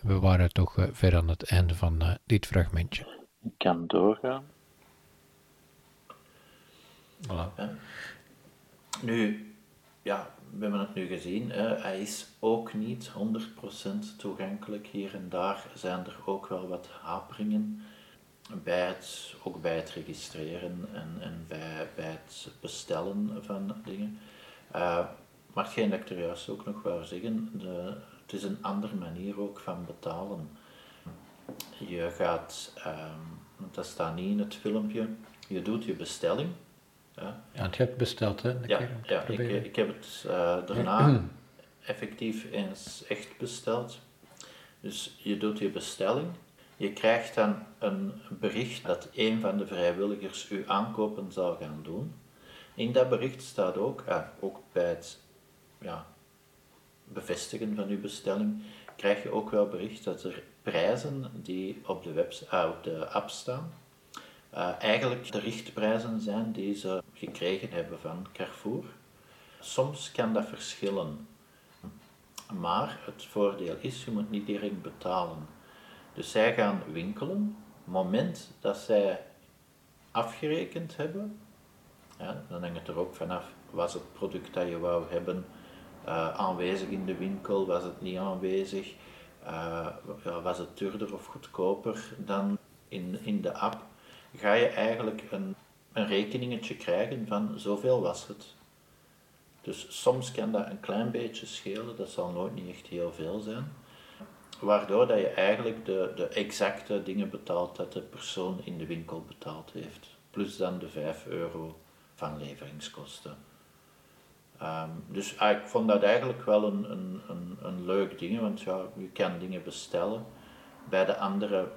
We waren toch eh, ver aan het einde van eh, dit fragmentje. Ik kan doorgaan. Voilà. Nu, ja, we hebben het nu gezien. Hè. Hij is ook niet 100% toegankelijk. Hier en daar zijn er ook wel wat haperingen. Bij het, ook bij het registreren en, en bij, bij het bestellen van dingen. Eh, maar hetgeen dat ik er juist ook nog wou zeggen, de, het is een andere manier ook van betalen. Je gaat, ehm, dat staat niet in het filmpje, je doet je bestelling. Ja, Ja, je hebt besteld, hè? ja, ja ik, heb het eh, daarna effectief eens echt besteld. Dus je doet je bestelling. Je krijgt dan een bericht dat een van de vrijwilligers uw aankopen zal gaan doen. In dat bericht staat ook, ah, ook bij het ja, bevestigen van uw bestelling, krijg je ook wel bericht dat er prijzen die op de, webs ah, op de app staan, eh, eigenlijk de richtprijzen zijn die ze gekregen hebben van Carrefour. Soms kan dat verschillen, maar het voordeel is, je moet niet direct betalen. Dus zij gaan winkelen, moment dat zij afgerekend hebben, ja, dan hangt het er ook vanaf, was het product dat je wou hebben eh, aanwezig in de winkel, was het niet aanwezig, ja, was het duurder of goedkoper dan in, in de app, ga je eigenlijk een, een rekeningetje krijgen van zoveel was het. Dus soms kan dat een klein beetje schelen, dat zal nooit niet echt heel veel zijn. Waardoor dat je eigenlijk de, de exacte dingen betaalt dat de persoon in de winkel betaald heeft. Plus dan de 5 euro van leveringskosten. Um, dus ik vond dat eigenlijk wel een, een, een, een leuk ding, want ja, je kan dingen bestellen. Bij de andere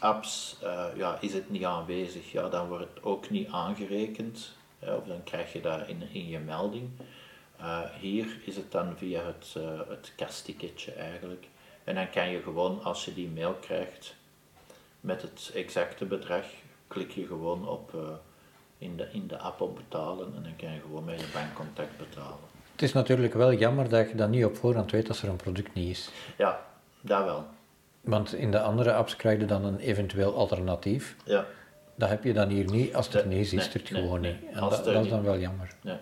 apps uh, ja, is het niet aanwezig, ja, dan wordt het ook niet aangerekend, of dan krijg je dat in, in je melding. Uh, hier is het dan via het, uh, het kastticketje eigenlijk. En dan kan je gewoon, als je die mail krijgt met het exacte bedrag, klik je gewoon op in de, in de app op betalen en dan kan je gewoon met je bankcontact betalen. Het is natuurlijk wel jammer dat je dan niet op voorhand weet als er een product niet is. Ja, dat wel. Want in de andere apps krijg je dan een eventueel alternatief. Ja. Dat heb je dan hier niet. Als het er niet is, is het gewoon niet. En dat, dat is dan wel jammer. Nee.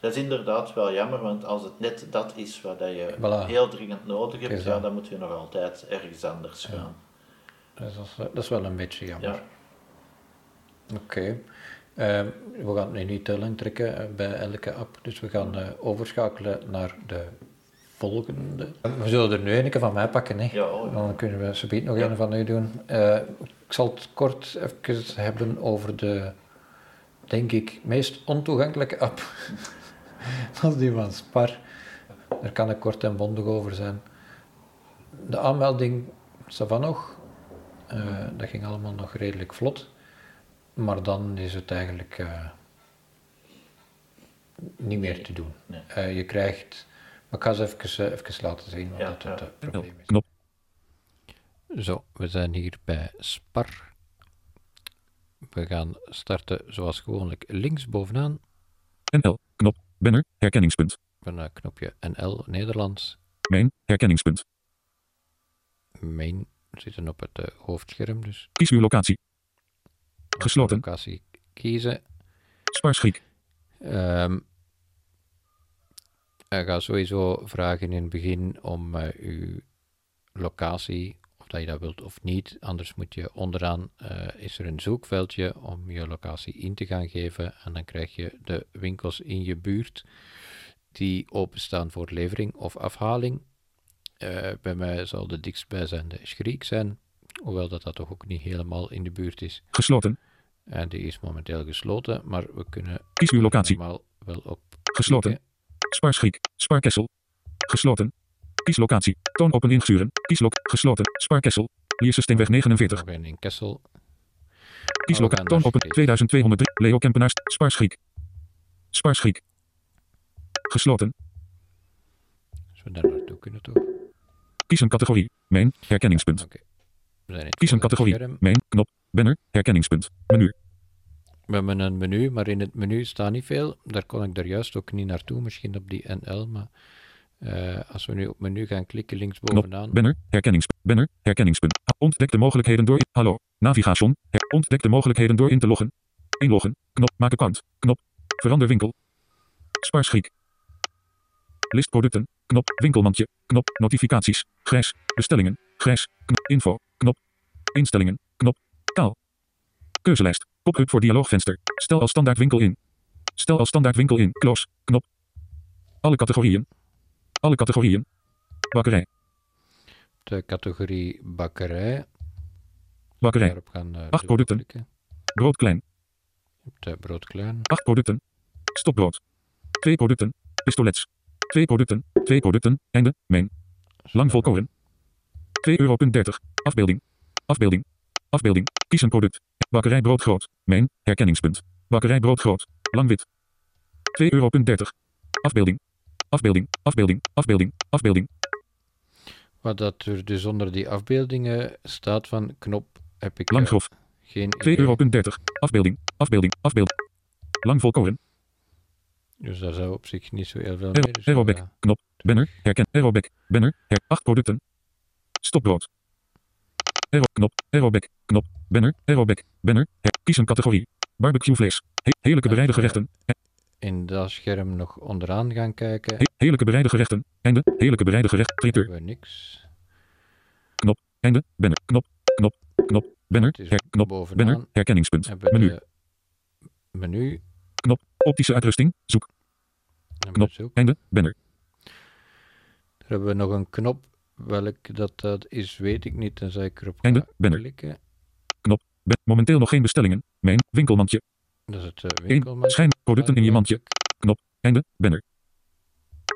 Dat is inderdaad wel jammer, want als het net dat is wat je heel dringend nodig hebt, ja, dan moet je nog altijd ergens anders gaan. Dus dat, is, dat is wel een beetje jammer. Ja. Oké. We gaan het nu niet te lang trekken eh, bij elke app, dus we gaan uh, overschakelen naar de volgende. We zullen er nu een van mij pakken, hè? Ja, oh, dan kunnen we zo nog een van u doen. Uh, ik zal het kort even hebben over de, denk ik, meest ontoegankelijke app. Dat is die van Spar. Daar kan ik kort en bondig over zijn. De aanmelding, van nog. dat ging allemaal nog redelijk vlot. Maar dan is het eigenlijk uh, niet meer te doen. Nee. Uh, je krijgt. Maar ik ga eens even, uh, even laten zien wat ja, dat het probleem is. Knop. Zo, we zijn hier bij Spar. We gaan starten zoals gewoonlijk links bovenaan. NL, knop, banner, herkenningspunt. Een knopje NL, Nederlands. Mijn, herkenningspunt. Mijn zitten op het hoofdscherm dus. Kies uw locatie. Gesloten. Locatie kiezen. Spaarschik. Um, hij gaat sowieso vragen in het begin om uh, uw locatie, of dat je dat wilt of niet. Anders moet je onderaan, uh, is er een zoekveldje om je locatie in te gaan geven. En dan krijg je de winkels in je buurt die openstaan voor levering of afhaling. Uh, bij mij zal de dichtstbijzijnde Schriek zijn, hoewel dat, dat toch ook niet helemaal in de buurt is. Gesloten. En die is momenteel gesloten, maar we kunnen Kies uw locatie. normaal wel op Gesloten. Spaarschik. Spaarkessel. Gesloten. Kies locatie. Toon open insturen. Kieslok. Gesloten. Spaarkessel. Liersysteemweg 49. ben in Kessel. Kies locatie. Toon open 2203. Leo Kempenaars. Spaarschik. Spaarschik. Gesloten. Als we daar naartoe kunnen toch? Kies een categorie. Mijn. Herkenningspunt. Okay. Kies een categorie. Mijn. Knop. Banner, herkenningspunt, menu. We hebben een menu, maar in het menu staat niet veel. Daar kon ik er juist ook niet naartoe, misschien op die NL, maar uh, als we nu op menu gaan klikken, linksbovenaan. Banner, herkenningspunt, banner, herkenningspunt. Ontdek de mogelijkheden door, hallo, navigation, ontdek de mogelijkheden door in te loggen. Inloggen, knop, maak account, knop, verander winkel. Spaarschik. List producten, knop, winkelmandje, knop, notificaties, grijs, bestellingen, grijs, info, knop, instellingen. Keuzelijst. Pop-up voor dialoogvenster. Stel als standaard winkel in. Stel als standaard winkel in. Close. Knop. Alle categorieën. Alle categorieën. Bakkerij. De categorie bakkerij. Bakkerij. Gaan, uh, Acht producten. Brood klein. De brood klein. Acht producten. Stopbrood. Twee producten. Pistolets. Twee producten. Twee producten. Einde. Main. Lang volkoren. 2,30 euro. Afbeelding. Afbeelding. Afbeelding. Kies een product. Bakkerij broodgroot. Mijn. Herkenningspunt. Bakkerij broodgroot. Lang-wit. 2,30 euro. Afbeelding. Afbeelding. Afbeelding. Afbeelding. Afbeelding. Wat dat er dus onder die afbeeldingen staat van knop heb ik Lang grof. geen 2,30 euro. Afbeelding. Afbeelding. Afbeelding. Lang volkoren. Dus daar zou op zich niet zo heel veel mee. Dus aerobic. Knop. Banner. Herken. Aerobic. Banner. Her 8 producten. Stopbrood. Aero knop. Knop. Banner. Aerobic. Banner. Her. Kies een categorie. Barbecue vlees. He heerlijke bereide gerechten. In dat scherm nog onderaan gaan kijken. He Heerlijke bereide gerechten. Einde. Heerlijke bereide gerecht. Traiteur. Hebben we niks. Einde. Banner. Knop. Knop. Knop. Banner. Her, knop. bovenaan. Banner. Herkenningspunt. Menu. menu. Optische uitrusting. Zoek. Knop. bezoek. Einde. Banner. Daar hebben we nog een knop. Welk dat, dat is, weet ik niet. Tenzij ik erop Einde. Banner. klikken. Ba- momenteel nog geen bestellingen. Mijn winkelmandje. Dat is het uh, 1. winkelmandje. Schijn. Producten in je mandje. Einde. Banner.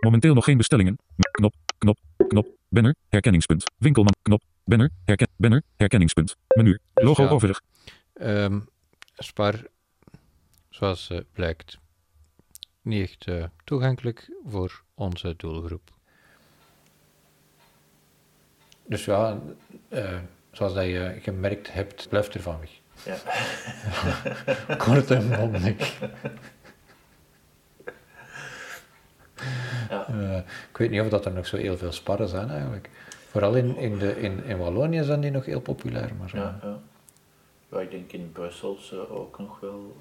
Momenteel nog geen bestellingen. Knop. Knop. Knop. Banner. Herkenningspunt. Winkelman. Knop. Banner. Herken. Banner. Herkenningspunt. Menu. Dus Logo ja. overig. Ehm, Spar, zoals eh, blijkt, niet echt eh, toegankelijk voor onze doelgroep. Dus ja, eh, zoals dat je gemerkt hebt, blijft ervan weg. Ja. Kort en mondig. Ja. Eh, ik weet niet of dat er nog zo heel veel sparren zijn eigenlijk. Vooral in, in, de, in, in Wallonië zijn die nog heel populair. Maar, Ja, ja. ja, ik denk in Brussel ze ook nog wel.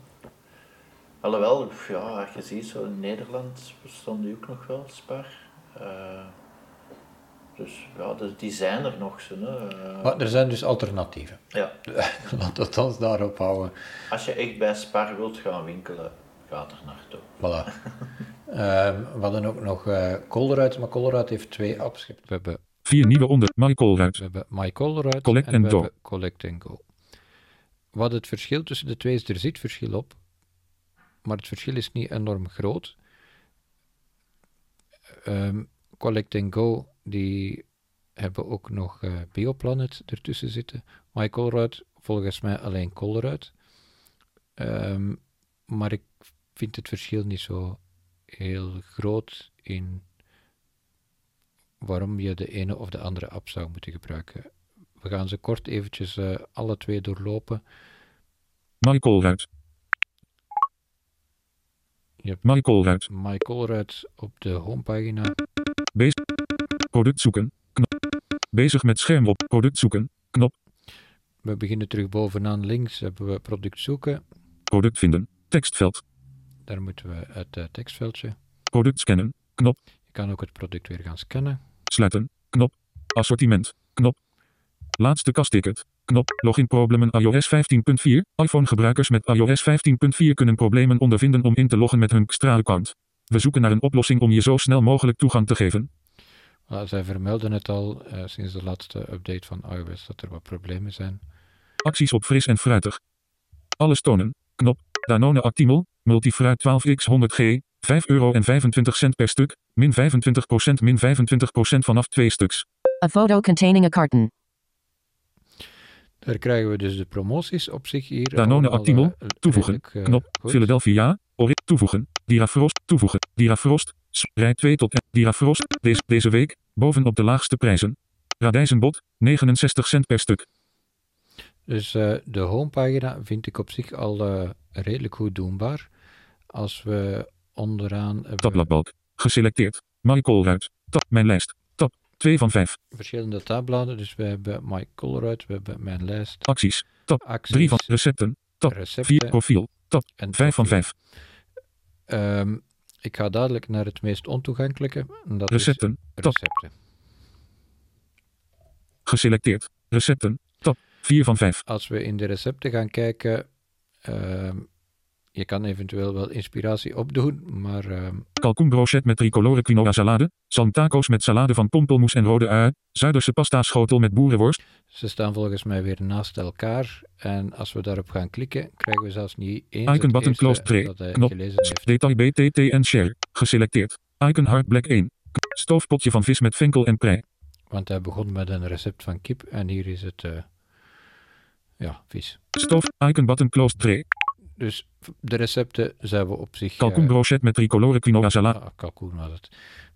Alhoewel, ja, als je ziet, zo in Nederland bestond die ook nog wel, Spar. Eh, dus ja, dus die zijn er nog. Zo, hè. Eh, maar er zijn dus alternatieven. ja. Laten we ons daarop houden. Als je echt bij Spar wilt gaan winkelen, ga er naartoe. Voilà. Ehm, we hadden ook nog eh Colruyt, maar Colruyt heeft twee apps. We hebben, Vier nieuwe onder. Michael Ruit. we hebben My Colruyt Collect en and we Go. hebben Collect and Go. Wat het verschil tussen de twee is, er zit verschil op, maar het verschil is niet enorm groot. Ehm, Collect and Go, die hebben ook nog eh, Bioplanet ertussen zitten. My Colruyt, volgens mij alleen Colruyt. Ehm, maar ik vind het verschil niet zo heel groot in waarom je de ene of de andere app zou moeten gebruiken. We gaan ze kort eventjes eh, alle twee doorlopen. Michael Ruit. Yep. Michael Ruit. My Colruyt op de homepagina. Product zoeken. Knop. Bezig met scherm op. Product zoeken. We beginnen terug bovenaan links. Hebben we product zoeken. Product vinden. Tekstveld. Daar moeten we het eh, tekstveldje. Product scannen. Je kan ook het product weer gaan scannen. Sluiten. Knop. Assortiment. Knop. Laatste kastticket. Knop. Loginproblemen iOS 15.4. iPhone-gebruikers met iOS 15.4 kunnen problemen ondervinden om in te loggen met hun Xtra-account. We zoeken naar een oplossing om je zo snel mogelijk toegang te geven. Ah, zij vermelden het al eh, sinds de laatste update van iOS dat er wat problemen zijn. Acties op fris en fruitig. Alles tonen. Knop. Danone Actimel. Multifruit 12x 100g. 5 euro en 25 cent per stuk. Min 25% min 25% vanaf twee stuks. A photo containing a carton. Daar krijgen we dus de promoties op zich hier. Danone allemaal, Actimel, eh, toevoegen, eh, knop, goed. Philadelphia, Ori, toevoegen, Dirafrost, toevoegen, Dirafrost, rij 2 tot en, Dirafrost, deze, deze week, bovenop de laagste prijzen. Radijzenbot, 69 cent per stuk. Dus eh, de homepagina vind ik op zich al eh, redelijk goed doenbaar. Als we onderaan hebben Tabbladbalk, geselecteerd, Michael Ruit, tab, mijn lijst, tab, 2 van 5, verschillende tabbladen. Dus we hebben My Colruyt, we hebben mijn lijst, acties, acties, 3 van recepten, tab, 4 recepten. profiel, tab, en 5 van profiel. 5, Ehm, ik ga dadelijk naar het meest ontoegankelijke. en Dat recepten, is recepten. geselecteerd, recepten, tab, 4 van 5, Als we in de recepten gaan kijken, ehm, je kan eventueel wel inspiratie opdoen, maar kalkoenbrochet met tricolore quinoa salade, salmtaco's met salade van pompelmoes en rode ui, Zuiderse pasta schotel met boerenworst, ze staan volgens mij weer naast elkaar. En als we daarop gaan klikken, krijgen we zelfs niet eens Icon button closed tray. dat hij Knop. gelezen heeft. Detail BTT en share. Geselecteerd. Icon hard black 1. K- Stoofpotje van vis met venkel en prei. Want hij begon met een recept van kip en hier is het, eh, ja, vis. Stoof. Icon button closed tray. Dus de recepten zijn we op zich... eh, Kalkoenbrochet met tricolore quinoa salade. ah, kalkoen was het.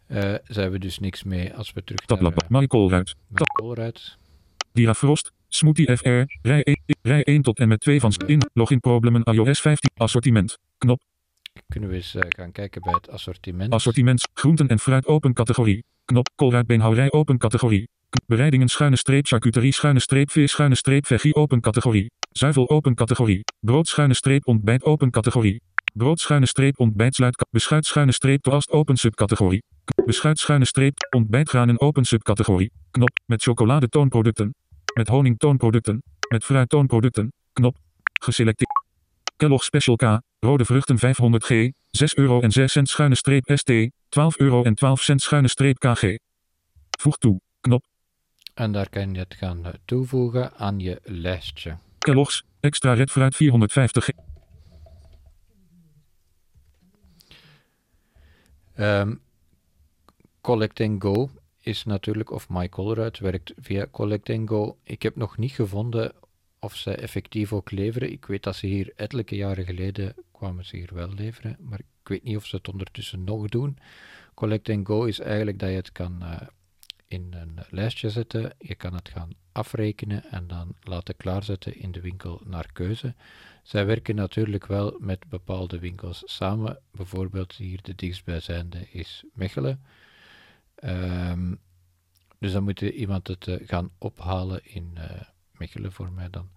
Eh zijn we dus niks mee als we terug Tablad. naar Michael Ruit. uh, Colruyt. Dirafrost. Smoothie FR. Rij 1, rij 1 tot en met 2 van in. Login problemen iOS 15. Assortiment. Knop. Kunnen we eens eh, gaan kijken bij het assortiment. Assortiment. Groenten en fruit open categorie. Knop. Koolruitbeenhouwerij open categorie. Bereidingen schuine streep charcuterie schuine streep vis schuine streep veggie open categorie. Zuivel open categorie. Brood schuine streep ontbijt open categorie. Brood schuine streep ontbijt sluit. Beschuit schuine streep toast open subcategorie. Beschuit schuine streep ontbijtgranen open subcategorie. Knop. Met chocolade toonproducten. Met honing toonproducten. Met fruit toonproducten. Knop. Geselecteerd. Kellogg Special K. Rode vruchten 500G. 6 euro en 6 cent schuine streep ST. 12 euro en 12 cent schuine streep KG. Voeg toe. Knop. En daar kan je het gaan eh, toevoegen aan je lijstje. Extra red fruit 450G. Ehm, Collect and Go is natuurlijk, of My Colruyt werkt via Collect and Go. Ik heb nog niet gevonden of ze effectief ook leveren. Ik weet dat ze hier ettelijke jaren geleden kwamen ze hier wel leveren, maar ik weet niet of ze het ondertussen nog doen. Collect and Go is eigenlijk dat je het kan eh, in een lijstje zetten, je kan het gaan afrekenen en dan laten klaarzetten in de winkel naar keuze. Zij werken natuurlijk wel met bepaalde winkels samen. Bijvoorbeeld hier de dichtstbijzijnde is Mechelen. Ehm, dus dan moet iemand het eh, gaan ophalen in eh, Mechelen voor mij dan.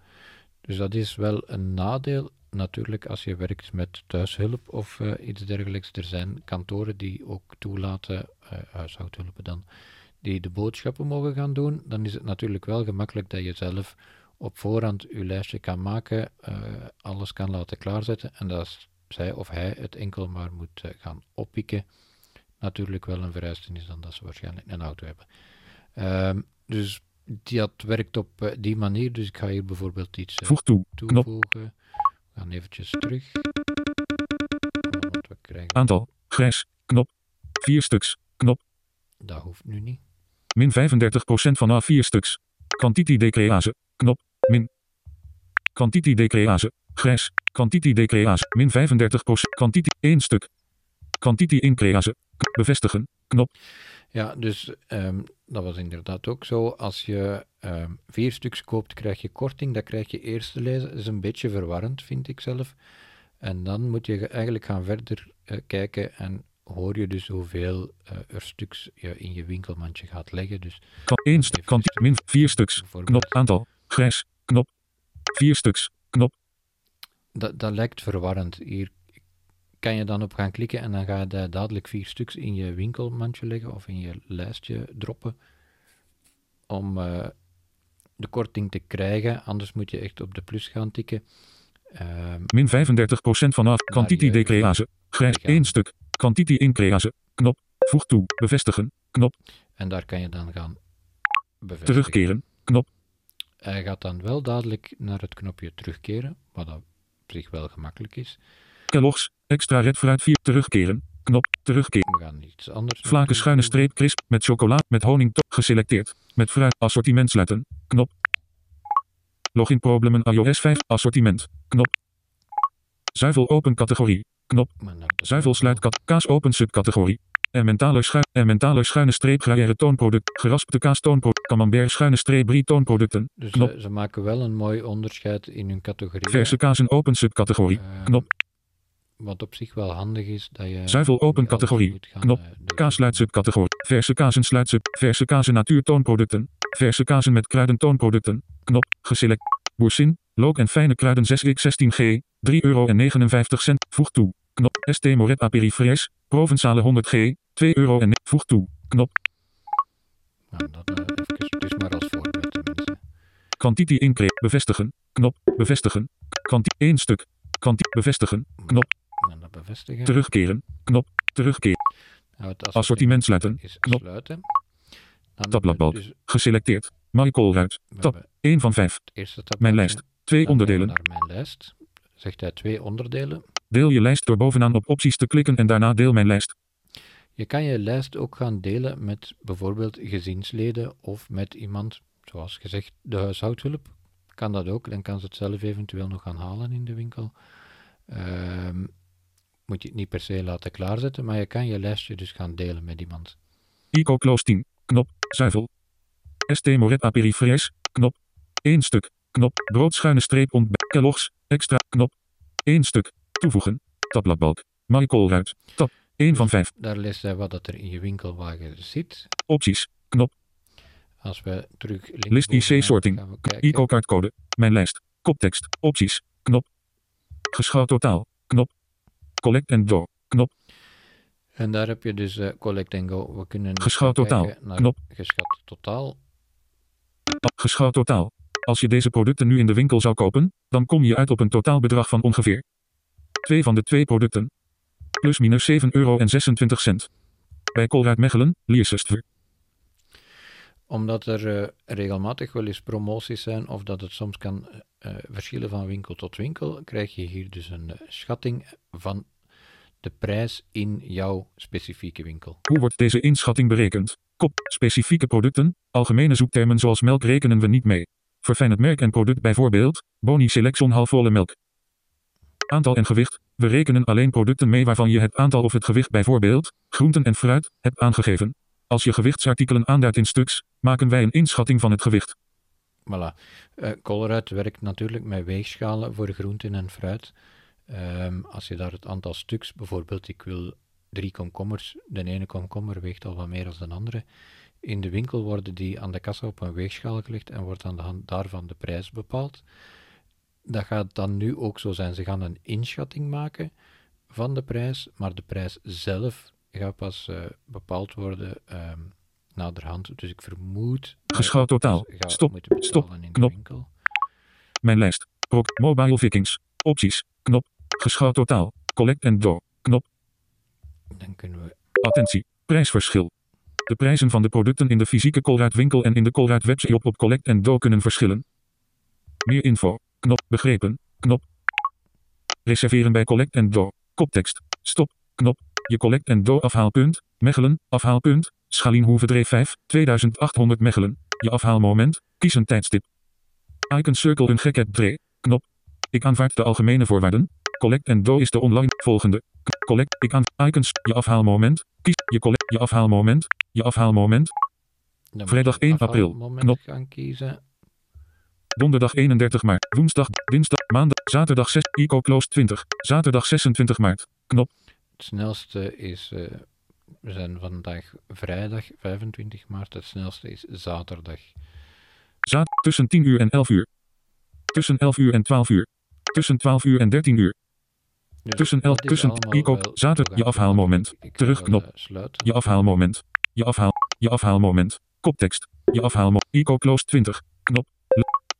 Dus dat is wel een nadeel natuurlijk als je werkt met thuishulp of eh, iets dergelijks. Er zijn kantoren die ook toelaten, huishoudhulpen dan, die de boodschappen mogen gaan doen. Dan is het natuurlijk wel gemakkelijk dat je zelf op voorhand je lijstje kan maken, eh, alles kan laten klaarzetten en dat zij of hij het enkel maar moet eh, gaan oppikken. Natuurlijk wel een vereiste is dan dat ze waarschijnlijk een auto hebben. Ehm, dus dat werkt op eh, die manier. Dus ik ga hier bijvoorbeeld iets eh, Voeg toe. Knop. toevoegen. We gaan eventjes terug. Aantal. Grijs. Knop. 4 stuks. Knop. dat hoeft nu niet. Min 35% vanaf 4 stuks. Quantity decrease. Knop. Min. Quantity decrease. Grijs. Quantity decrease. Min 35%. Quantity 1 stuk. Quantity increase. Bevestigen. Knop. Ja, dus ehm, dat was inderdaad ook zo. Als je ehm, vier stuks koopt, krijg je korting. Dat krijg je eerst te lezen. Dat is een beetje verwarrend, vind ik zelf. En dan moet je ge- eigenlijk gaan verder eh, kijken en hoor je dus hoeveel eh, er stuks je in je winkelmandje gaat leggen. Dus 1 stuk. Quanti- min 4 stuks. Knop. Aantal. Grijs. Knop. 4 stuks. Knop. dat, dat lijkt verwarrend. Hier kan je dan op gaan klikken en dan ga je dadelijk vier stuks in je winkelmandje leggen of in je lijstje droppen om eh, de korting te krijgen. Anders moet je echt op de plus gaan tikken. Ehm, Min 35% vanaf. Quantity decrease. Grijs. 1 stuk. Quantity increase. Knop. Voeg toe. Bevestigen. Knop. en daar kan je dan gaan bevestigen. Terugkeren. Knop. Hij gaat dan wel dadelijk naar het knopje terugkeren, wat dat op zich wel gemakkelijk is. Kellogg's. Extra red fruit 4. Terugkeren. Knop. Terugkeren. We gaan iets anders naartoe schuine streep crisp met chocola met honing to- geselecteerd. Met fruit assortiment sluiten. Knop. Login problemen iOS 5 assortiment. Knop. Zuivel open categorie. Knop. De- Zuivel sluit kat kaas open subcategorie. Emmentaler schuin Emmentaler schuine streep gruyère toonproduct. Geraspte kaas toonproduct. Camembert schuine streep brie toonproducten. Dus knop. ze, ze maken wel een mooi onderscheid in hun categorie. Verse kazen open subcategorie. Ehm, Knop. Wat op zich wel handig is, dat je... Zuivel open categorie. gaan, Knop. eh. Kaas sluit subcategorie. Verse kazen sluit sub. Verse kazen natuur toonproducten. Verse kazen met kruiden toonproducten. Knop. Geselect. Boursin. Look en fijne kruiden 6x16G. 3,59 euro. Voeg toe. Knop. ST Moret Aperifres. Provenzale 100G. 2 euro. En voeg toe. Knop. Nou, dat even, dus maar als voorbeeld tenminste. Quantity increase. Bevestigen. Knop. Bevestigen. Quanti 1 stuk. Quanti bevestigen. Knop. En dat bevestigen. Terugkeren. Knop. Terugkeren. Nou, het Assortiment sluiten. is Knop. sluiten. Tabbladbalk. Dus Geselecteerd. Maricolruit. we Tab. hebben 1 van 5. het eerste tab. Mijn lijst. Twee onderdelen. Naar mijn lijst. Zegt hij twee onderdelen. Deel je lijst door bovenaan op opties te klikken en daarna deel mijn lijst. Je kan je lijst ook gaan delen met bijvoorbeeld gezinsleden of met iemand, zoals gezegd, de huishoudhulp. Kan dat ook, dan kan ze het zelf eventueel nog gaan halen in de winkel. Ehm, moet je het niet per se laten klaarzetten, maar je kan je lijstje dus gaan delen met iemand. Ico Close 10. Knop. Zuivel. ST Moret Aperifres. Knop. 1 stuk. Knop. Brood schuine streep ontbijt. Kellogg's. Extra. Knop. 1 stuk. Toevoegen. Tabbladbalk. Maricolruit. Tab. 1 van 5. Daar leest hij wat dat er in je winkelwagen zit. Opties. Knop. Als we terug List IC bovenaan sorting. gaan we kijken. Ico kaartcode. Mijn lijst. Koptekst. Opties. Knop. Geschouwd totaal. Knop. Collect and Go. Knop. En daar heb je dus eh, Collect and Go. We kunnen Geschat totaal. Knop. Geschat totaal. Geschat totaal. Als je deze producten nu in de winkel zou kopen, dan kom je uit op een totaalbedrag van ongeveer. Twee van de twee producten. Plus minus 7,26 euro. Bij Colruyt Mechelen, Liersestuur. Omdat er eh, regelmatig wel eens promoties zijn of dat het soms kan eh, verschillen van winkel tot winkel, krijg je hier dus een eh, schatting van de prijs in jouw specifieke winkel. Hoe wordt deze inschatting berekend? Kop, specifieke producten, algemene zoektermen zoals melk rekenen we niet mee. Verfijn het merk en product bijvoorbeeld, Boni Selection halfvolle melk. Aantal en gewicht, we rekenen alleen producten mee waarvan je het aantal of het gewicht bijvoorbeeld, groenten en fruit, hebt aangegeven. Als je gewichtsartikelen aanduidt in stuks, maken wij een inschatting van het gewicht. Voilà. Colruyt werkt natuurlijk met weegschalen voor groenten en fruit. Ehm, als je daar het aantal stuks, bijvoorbeeld ik wil drie komkommers, de ene komkommer weegt al wat meer dan de andere. In de winkel worden die aan de kassa op een weegschaal gelegd en wordt aan de hand daarvan de prijs bepaald. Dat gaat dan nu ook zo zijn. Ze gaan een inschatting maken van de prijs, maar de prijs zelf gaat pas eh, bepaald worden ehm, naderhand. Dus ik vermoed Geschat totaal. Stop. Stop. Knop. winkel. Mijn lijst. Proc, Mobile Vikings. Opties. Knop. Geschat totaal. Collect and Go. Knop. Dan kunnen we Attentie. Prijsverschil. De prijzen van de producten in de fysieke Colruyt winkel en in de Colruyt webshop op Collect and Go kunnen verschillen. Meer info. Knop. Begrepen. Knop. Reserveren bij Collect and Go. Koptekst. Stop. Knop. Je Collect and Go afhaalpunt. Mechelen. Afhaalpunt. Schalienhoevedreef 5. 2800 Mechelen. Je afhaalmoment. Kies een tijdstip. Icon circle een gekhet 3. Knop. Ik aanvaard de algemene voorwaarden. Collect and Go is de online volgende. Collect. Ik aan icons. Je afhaalmoment. Kies je collect. Je afhaalmoment. Je afhaalmoment. Vrijdag je een 1 april. Knop. gaan kiezen. Donderdag 31 maart. Woensdag. Dinsdag. Maandag. Zaterdag 6. Eco close 20. Zaterdag 26 maart. Knop. Het snelste is, eh, we zijn vandaag vrijdag 25 maart, het snelste is zaterdag. Zaad. Tussen 10 uur en 11 uur. Tussen 11 uur en 12 uur. Tussen 12 uur en 13 uur. Dus Tussen elf- dat is tussen allemaal Eco- wel zater- je afhaalmoment. Terugknop. eh. Je afhaalmoment. Je afhaal. Je afhaalmoment. Koptekst. Je afhaalmoment. Eco close 20. Knop.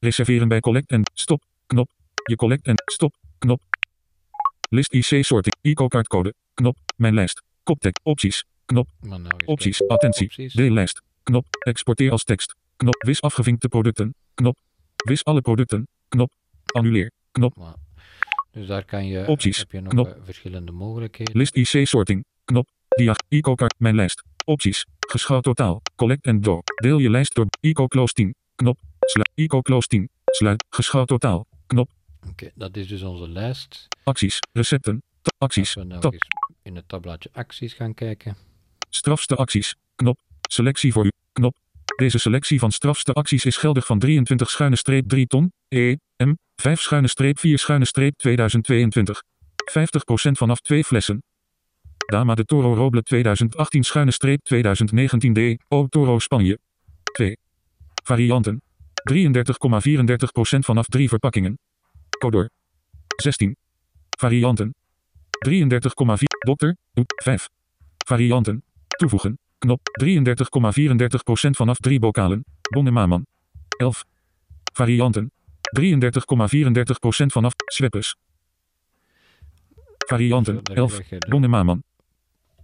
Reserveren bij collect en stop. Knop. Je collect en stop. Knop. List IC sorting. Eco kaartcode. Knop. Mijn lijst. Koptekst. Opties. Knop. Nou Opties. Attentie. Opties. Deellijst. Knop. Exporteer als tekst. Knop. Wis afgevinkte producten. Knop. Wis alle producten. Knop. Annuleer. Knop. Dus daar kan je, Opties. heb je nog Knop. eh, verschillende mogelijkheden. List IC sorting. Knop. Diag. Eco kaart. Mijn lijst. Opties. Geschat totaal. Collect and go. Deel je lijst door. Eco close 10. Knop. Sluit. Eco close 10. Sluit. Geschat totaal. Knop. Oké, dat is dus onze lijst. Acties. Recepten. Acties. Als we nou eens in het tabbladje acties gaan kijken. Strafste acties. Knop. Selectie voor u. Knop. Deze selectie van strafste acties is geldig van 23 schuine streep 3 ton. E. M. 5 schuine streep 4 schuine streep 2022. 50% vanaf 2 flessen. Dama de Toro Roble 2018 schuine streep 2019 D. O Toro Spanje. 2. Varianten. 33,34% vanaf 3 verpakkingen. Codor. 16. Varianten. 33,4. Dokter. Doet 5. Varianten. Toevoegen. Knop 33,34% vanaf 3 bokalen. Bonnemaman. 11. Varianten. 33,34% vanaf Sweppes. Varianten. Zo, daar 11. krijg je de Bonnemaman.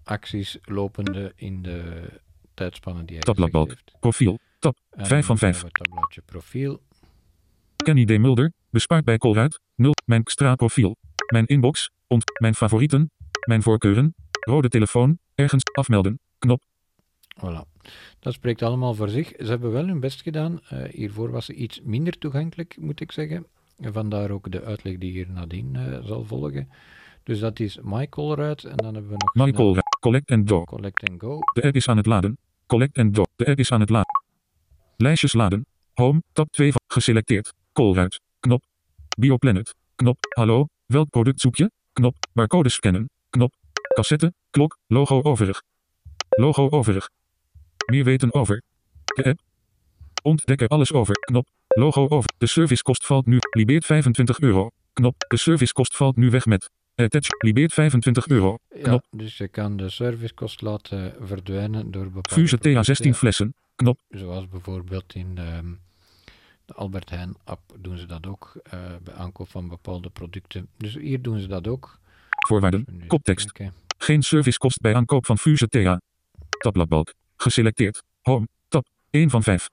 acties lopende in de tijdspannen die hij. Profiel. Tab. En 5 van dan 5. hebben we het tabbladje profiel. Kenny D. Mulder. Bespaard bij Colruyt. 0. Mijn extra profiel. Mijn inbox. Ont. Mijn favorieten. Mijn voorkeuren. Rode telefoon. Ergens. Afmelden. Knop. Voilà. Dat spreekt allemaal voor zich. Ze hebben wel hun best gedaan. Eh, hiervoor was ze iets minder toegankelijk, moet ik zeggen. En vandaar ook de uitleg die hier nadien eh, zal volgen. Dus dat is MyColruyt. En dan hebben we nog Colruyt. Collect and go. Collect and Go. De app is aan het laden. Collect and go. De app is aan het laden. Lijstjes laden. Home. Tab 2 van geselecteerd. Colruyt. Knop. Bioplanet. Knop. Hallo. Welk product zoek je? Knop. Barcode scannen. Knop. Cassette. Klok. Logo overig. Logo overig. Meer weten over. De app. Ontdek er alles over. Knop. Logo over. De servicekost valt nu. Libeert 25 euro. Knop. De servicekost valt nu weg met. Attach. Libeert 25 euro. Ja, Knop. dus je kan de servicekost laten verdwijnen door bepaalde Fuse TA 16 producten, flessen. Knop. Zoals bijvoorbeeld in ehm, de Albert Heijn app doen ze dat ook eh, bij aankoop van bepaalde producten. Dus hier doen ze dat ook. Voorwaarden. Nu Koptekst. Geen servicekost bij aankoop van Fuse TA. Tabbladbalk. Geselecteerd. Home. Tab. 1 van 5.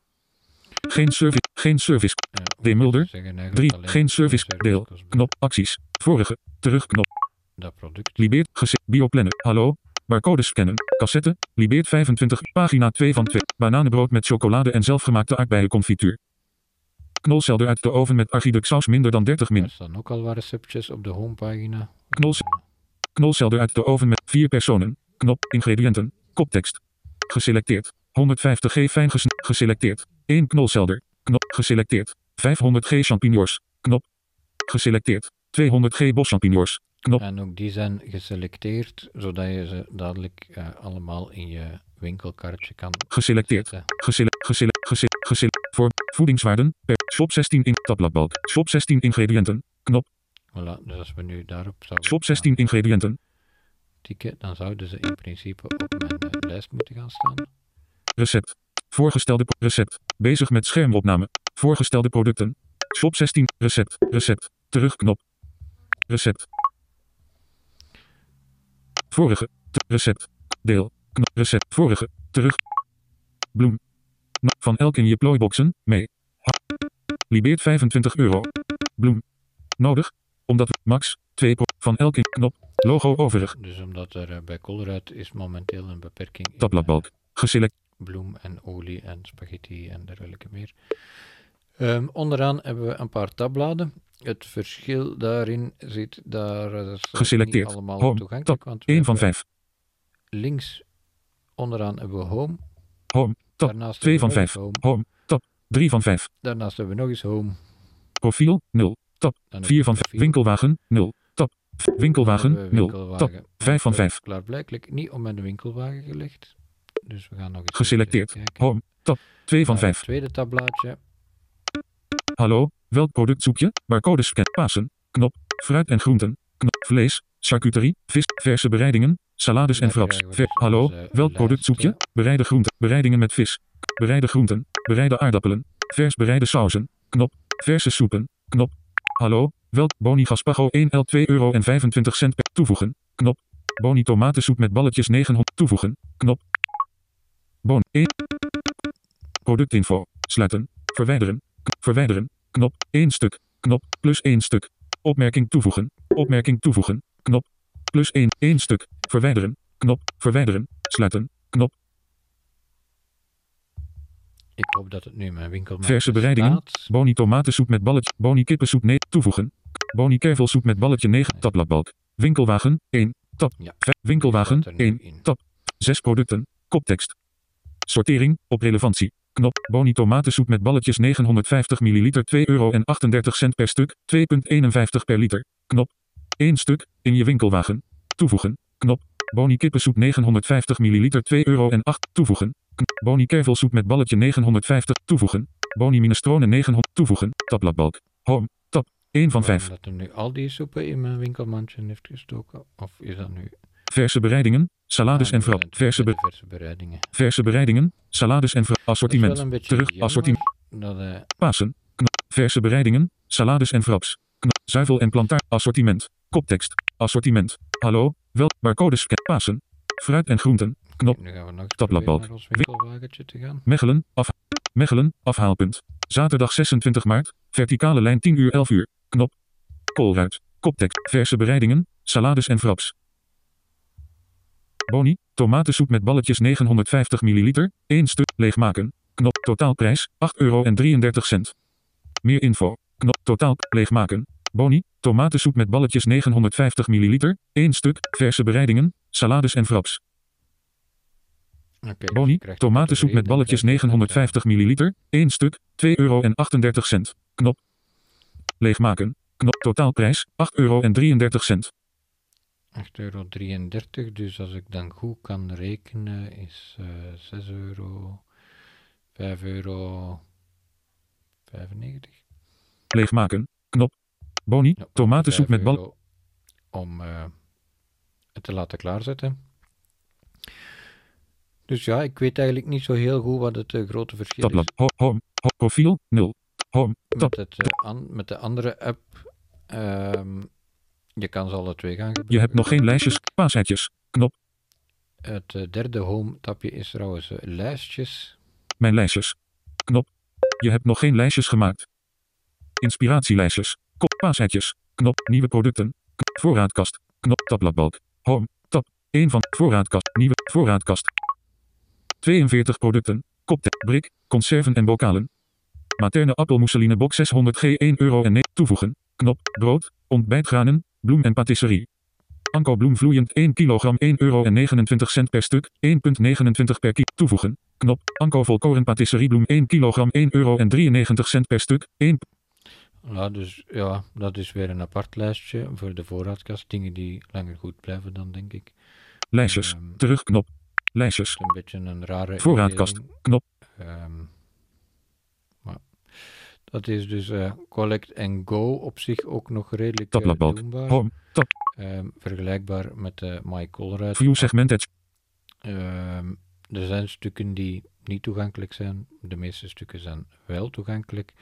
Geen service. Geen service. Ja, D. Mulder. zeggen eigenlijk 3. alleen Geen service. de Deel. Knop. Acties. Vorige. Terug. Product. Libeert. Gese. Bioplanner. Hallo. Barcode scannen. Cassette. Libeert 25. Pagina 2 van 2. Bananenbrood met chocolade en zelfgemaakte aardbeienconfituur. Knolselder uit de oven met archiduc saus minder dan 30 min. Er staan ook al wat receptjes op de homepagina. Knols. Knolselder uit de oven met 4 personen. Knop. Ingrediënten. Koptekst. Geselecteerd. 150g fijn gesn- geselecteerd. 1 knolselder. Knop. Geselecteerd. 500g champignons. Knop. Geselecteerd. 200g boschampignons. Knop. En ook die zijn geselecteerd, zodat je ze dadelijk eh, allemaal in je winkelkarretje kan Geselecteerd. zetten. Gesele, gesele, gesele, gesele, voor voedingswaarden per shop 16 in tabbladbalk. Shop 16 ingrediënten. Knop. Voilà, dus als we nu daarop zouden Shop 16 ingrediënten. tikken, dan zouden ze in principe op mijn eh, lijst moeten gaan staan. Recept. Voorgestelde recept. Bezig met schermopname. Voorgestelde producten. Shop 16. Recept. Recept. Terugknop. Recept. Vorige. Recept. Deel. Knop. Recept. Vorige. Terug. Bloem. Van elk in je plooiboxen. Mee. Libeert 25 euro. Bloem. Nodig. Omdat we max 2 pro- van elk in knop. Logo overig. Dus omdat er eh, bij Colruyt is momenteel een beperking in Tabbladbalk. Geselect. eh, bloem en olie en spaghetti en dergelijke meer. Ehm, onderaan hebben we een paar tabbladen. Het verschil daarin zit daar eh, is Geselecteerd. allemaal Home. toegankelijk. Tab. Want we 1 van hebben 5. Links onderaan hebben we home. Home. Tab. Daarnaast 2 hebben van we nog 5. eens home. Home. Tab. 3 van 5. Daarnaast hebben we nog eens home. Profiel 0. Tab. Dan hebben 4 we van 5. profiel. Winkelwagen 0. Tab. Dan hebben Winkelwagen we 0. winkelwagen. Tab. 5 van We hebben 5. Klaarblijkelijk niet op mijn winkelwagen gelegd. Dus we gaan nog eens Geselecteerd. Home. Tab. 2 van Naar het 5. tweede tabblaadje. Hallo. Welk product zoek je? Barcode scan. Pasen. Knop. Fruit en groenten. Knop. Vlees. Charcuterie. Vis. Verse bereidingen. Salades en fraps. Ver- dus Hallo. onze Welk product zoek je? Bereide groenten. Bereidingen met vis. Bereide groenten. Bereide aardappelen. Vers bereide sauzen. Knop. Verse soepen. Knop. Hallo. Welk boni gaspago 1 L 2 euro en 25 cent per toevoegen. Knop. Boni tomatensoep met balletjes 900 toevoegen. Knop. Bon 1. Productinfo. Sluiten. Verwijderen. Verwijderen. Knop. 1 stuk. Knop. Plus 1 stuk. Opmerking toevoegen. Opmerking toevoegen. Knop. Plus 1. 1 stuk. Verwijderen. Knop. Verwijderen. Sluiten. Knop. Ik hoop dat het nu mijn winkel Verse bereidingen. Boni tomatensoep met balletje. Boni kippensoep 9. Toevoegen. Boni kervelsoep met balletje 9. Tabbladbalk. Winkelwagen 1. Tab. Ja. Winkelwagen Die staat er nu 1. in. Tab. 6 producten. Koptekst. Sortering. Op relevantie. Knop. Boni tomatensoep met balletjes 950 ml 2 euro en 38 cent per stuk. 2,51 per liter. Knop. 1 stuk. In je winkelwagen. Toevoegen. Knop. Boni kippensoep 950 ml 2 euro en 8. Toevoegen. Kn- Boni kervelsoep met balletje 950. Toevoegen. Boni minestrone 900. Toevoegen. Tabbladbalk. Home. Tab. 1 van 5. Dat hem nu al die soepen in mijn winkelmandje heeft gestoken. Of is dat nu... Verse bereidingen. Salades en nu frap. zijn het Verse, be- verse bereidingen. verse bereidingen. Salades en frap. Dat is wel Assortiment. Terug. Assortiment. Dat, eh, Pasen. Knop. Verse bereidingen. Salades en fraps. Knop. Zuivel en plantaar. Assortiment. Koptekst. Assortiment. Hallo. Wel. Barcode scan. Pasen. Fruit en groenten. Knop. nu gaan we nog Tabbladbalk. te gaan. Mechelen. Af. Mechelen. Afhaalpunt. Zaterdag 26 maart. Verticale lijn 10 uur 11 uur. Knop. Koolruit. Koptekst. Verse bereidingen. Salades en fraps. Boni. Tomatensoep met balletjes 950 ml. 1 stuk. Leegmaken. Knop. Totaalprijs. 8 euro en 33 cent. Meer info. Knop. Totaal. Leegmaken. Boni. Tomatensoep met balletjes 950 ml. 1 stuk. Verse bereidingen. Salades en fraps. Oké, dus Boni, tomatensoep met balletjes dan krijg je 950 ml, 1 stuk, 2 euro en 38 cent. Knop. Leegmaken. Knop. Totaalprijs, 8 euro en 33 cent. 8,33 euro. Dus als ik dan goed kan rekenen, is eh 6 euro, 5 euro, 95. Leegmaken. Knop. Boni, Ja, tomatensoep 5 met bal... om eh, het te laten klaarzetten. Dus ja, ik weet eigenlijk niet zo heel goed wat het eh, grote verschil is Tabblad. Ho- home. Ho- profiel. 0. Home. Tab. met, het, an- met de andere app. Ehm, je kan ze alle twee gaan Je gebruiken. hebt nog geen lijstjes. Paaseitjes. Knop. Het eh, derde home-tapje is trouwens eh, lijstjes. Mijn lijstjes. Knop. Je hebt nog geen lijstjes gemaakt. Inspiratielijstjes. Kop. Paaseitjes. Knop. Nieuwe producten. K- Voorraadkast. Knop. Tabbladbalk. Home. Tab. 1 van. Voorraadkast. Nieuwe. Voorraadkast. 42 producten. Koptek. Brik. Conserven en bokalen. Materne appelmousseline box 600 G 1 euro en 9. Toevoegen. Knop. Brood. Ontbijtgranen. Bloem en patisserie. Anko bloem vloeiend 1 kilogram 1 euro en 29 cent per stuk. 1,29 per kilo. Toevoegen. Knop. Anko volkoren patisseriebloem 1 kilogram 1 euro en 93 cent per stuk. 1. Ja, dus ja, dat is weer een apart lijstje voor de voorraadkast. Dingen die langer goed blijven dan, denk ik. Lijstjes. Ehm, Terug. Knop. Lijstjes. Een beetje een rare Voorraadkast. Knop. Maar dat is dus eh, Collect and Go op zich ook nog redelijk eh, Tabbladbalk. doenbaar. Home. Tab. Ehm, vergelijkbaar met de My Colruyt. View segment edge. Ehm, er zijn stukken die niet toegankelijk zijn. De meeste stukken zijn wel toegankelijk.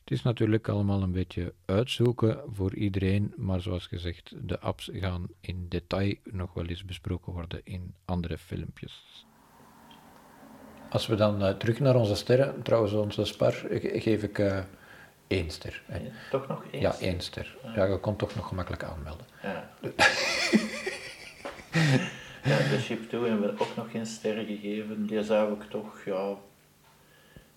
Het is natuurlijk allemaal een beetje uitzoeken voor iedereen, maar zoals gezegd, de apps gaan in detail nog wel eens besproken worden in andere filmpjes. Als we dan eh, terug naar onze sterren, trouwens onze spar, ge- geef ik eh één ster. hè. Toch nog eens? Ja, één ster. Ja, je kon toch nog gemakkelijk aanmelden. Ja. ja, de Ship 2 hebben we ook nog geen sterren gegeven. Die zou ik toch, ja,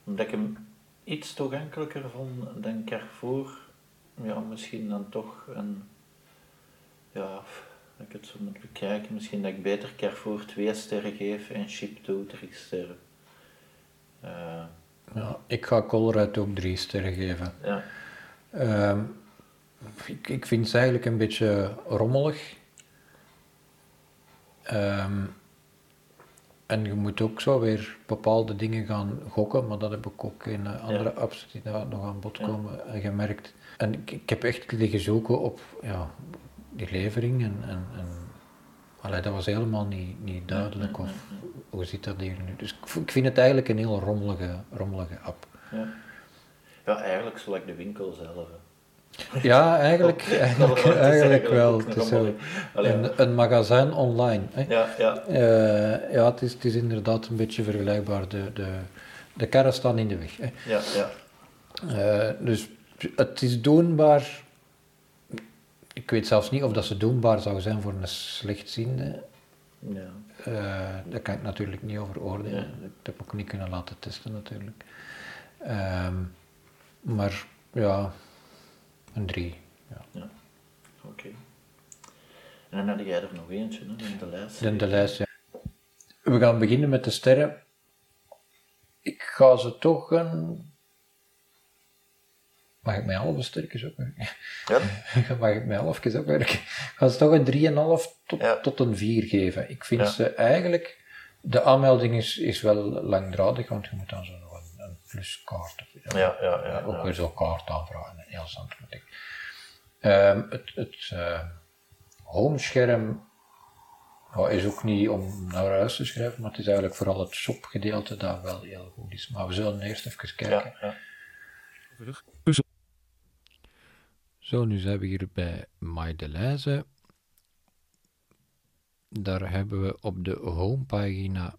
omdat ik hem iets toegankelijker vond dan Carrefour, ja, misschien dan toch een, ja, als ik het zo moet bekijken, misschien dat ik beter Carrefour 2 sterren geef en Ship 2 3 sterren. Eh, Ja, ik ga Colruyt ook drie sterren geven. ja, Ehm, ik, ik vind het eigenlijk een beetje rommelig. Ehm, en je moet ook zo weer bepaalde dingen gaan gokken, maar dat heb ik ook in eh, andere apps die daar nog aan bod komen eh, gemerkt. En ik, ik heb echt liggen zoeken op ja, die levering en, en, en allee, dat was helemaal niet, niet duidelijk. Of hoe zit dat hier nu? Dus ik, vind het eigenlijk een heel rommelige, rommelige app. ja. ja, eigenlijk ik de winkel zelf. hè. Ja, eigenlijk, eigenlijk, wel. Het is een, een magazijn online. Hè? Ja, ja, Eh, ja, het is, het is inderdaad een beetje vergelijkbaar. De, de, de karren staan in de weg. Hè? ja, ja. Eh, dus het is doenbaar. Ik weet zelfs niet of dat ze doenbaar zou zijn voor een slechtziende. ja. Eh daar kan ik natuurlijk niet over oordelen. Ik heb ook niet kunnen laten testen natuurlijk. Ehm, maar ja, een drie. Ja. Oké. En dan had jij er nog eentje, hè, in de lijst. De, de lijst, ja. We gaan beginnen met de sterren. Ik ga ze toch een... Mag ik mij halve sterkjes opwerken? Ja? Mag ik mij halfjes opwerken? Ik ga ze toch een 3,5 tot, Ja. tot een 4 geven. Ik vind Ja. ze eigenlijk... De aanmelding is, is wel langdradig, want je moet dan zo nog een, een pluskaart... Of, Ja, ja, ja. ook ja. weer zo'n kaart aanvragen. Heel zand moet ik. Ehm, het het eh, homescherm is ook niet om naar huis te schrijven, maar het is eigenlijk vooral het shopgedeelte dat wel heel goed is. Maar we zullen eerst even kijken. Ja, ja. Zo, nu zijn we hier bij My Deleuze. Daar hebben we op de homepagina,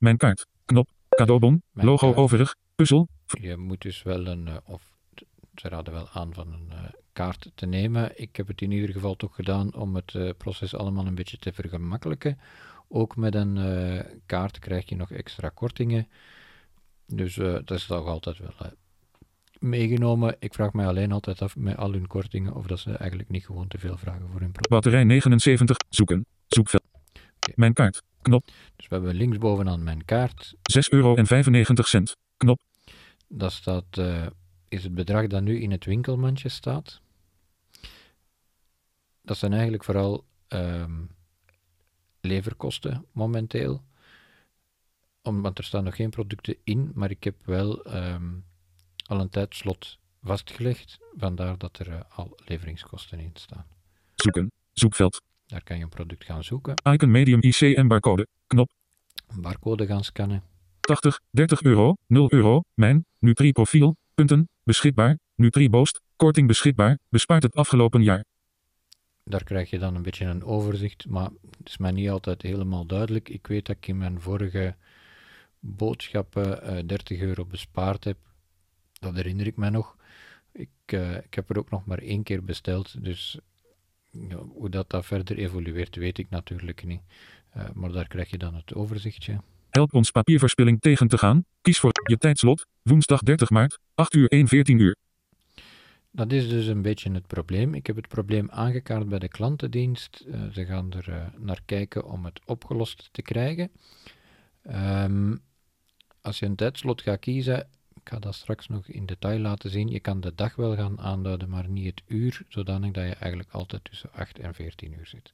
Mijn kaart. Knop. Cadeaubon. Mijn Logo kaart. overig. Puzzel. je moet dus wel een, eh, of ze raden wel aan van een eh, kaart te nemen. Ik heb het in ieder geval toch gedaan om het eh, proces allemaal een beetje te vergemakkelijken. Ook met een kaart krijg je nog extra kortingen. Dus dat is toch altijd wel meegenomen. Ik vraag mij alleen altijd af met al hun kortingen of dat ze eigenlijk niet gewoon te veel vragen voor hun product. Batterij 79. Zoeken. Zoekveld. Mijn kaart. Knop. Dus we hebben linksbovenaan mijn kaart. 6,95 euro. Knop. Dat staat, eh, is het bedrag dat nu in het winkelmandje staat. Dat zijn eigenlijk vooral ehm, leverkosten momenteel. Om, want er staan nog geen producten in, maar ik heb wel ehm, al een tijdslot vastgelegd. Vandaar dat er eh, al leveringskosten in staan. Zoeken. Zoekveld. Daar kan je een product gaan zoeken. Icon medium IC en barcode. Knop. Een barcode gaan scannen. 80, 30 euro, 0 euro, mijn, Nutri profiel, punten, beschikbaar, Nutri Boost, korting beschikbaar, bespaart het afgelopen jaar. Daar krijg je dan een beetje een overzicht, maar het is mij niet altijd helemaal duidelijk. Ik weet dat ik in mijn vorige boodschappen eh 30 euro bespaard heb. Dat herinner ik mij nog. Ik, eh, ik heb er ook nog maar één keer besteld, dus ja, hoe dat, dat verder evolueert, weet ik natuurlijk niet. Eh, maar daar krijg je dan het overzichtje. Help ons papierverspilling tegen te gaan. Kies voor je tijdslot, woensdag 30 maart, 8 uur 1 14 uur. Dat is dus een beetje het probleem. Ik heb het probleem aangekaart bij de klantendienst. Eh, ze gaan er naar kijken om het opgelost te krijgen. Ehm, als je een tijdslot gaat kiezen, ga dat straks nog in detail laten zien. Je kan de dag wel gaan aanduiden, maar niet het uur, zodanig dat je eigenlijk altijd tussen 8 en 14 uur zit.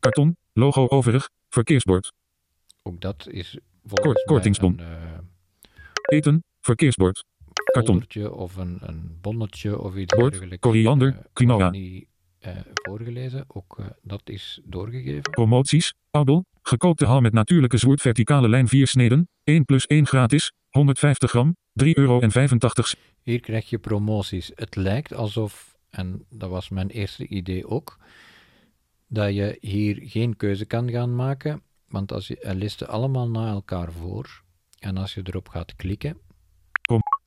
Karton, logo overig, verkeersbord. Ook dat is volgens mij kortingsbon. een eh, Eten, verkeersbord. Karton. of een, een bonnetje of iets Bord, dergelijks. koriander, eh, quinoa. Voorgelezen, ook eh, dat is doorgegeven. Promoties, Audel, gekookte hal met natuurlijke zwoerd verticale lijn 4 sneden, 1 plus 1 gratis, 150 gram, 3,85 euro. Hier krijg je promoties. Het lijkt alsof, en dat was mijn eerste idee ook, dat je hier geen keuze kan gaan maken, want als je, hij leest ze allemaal na elkaar voor, en als je erop gaat klikken,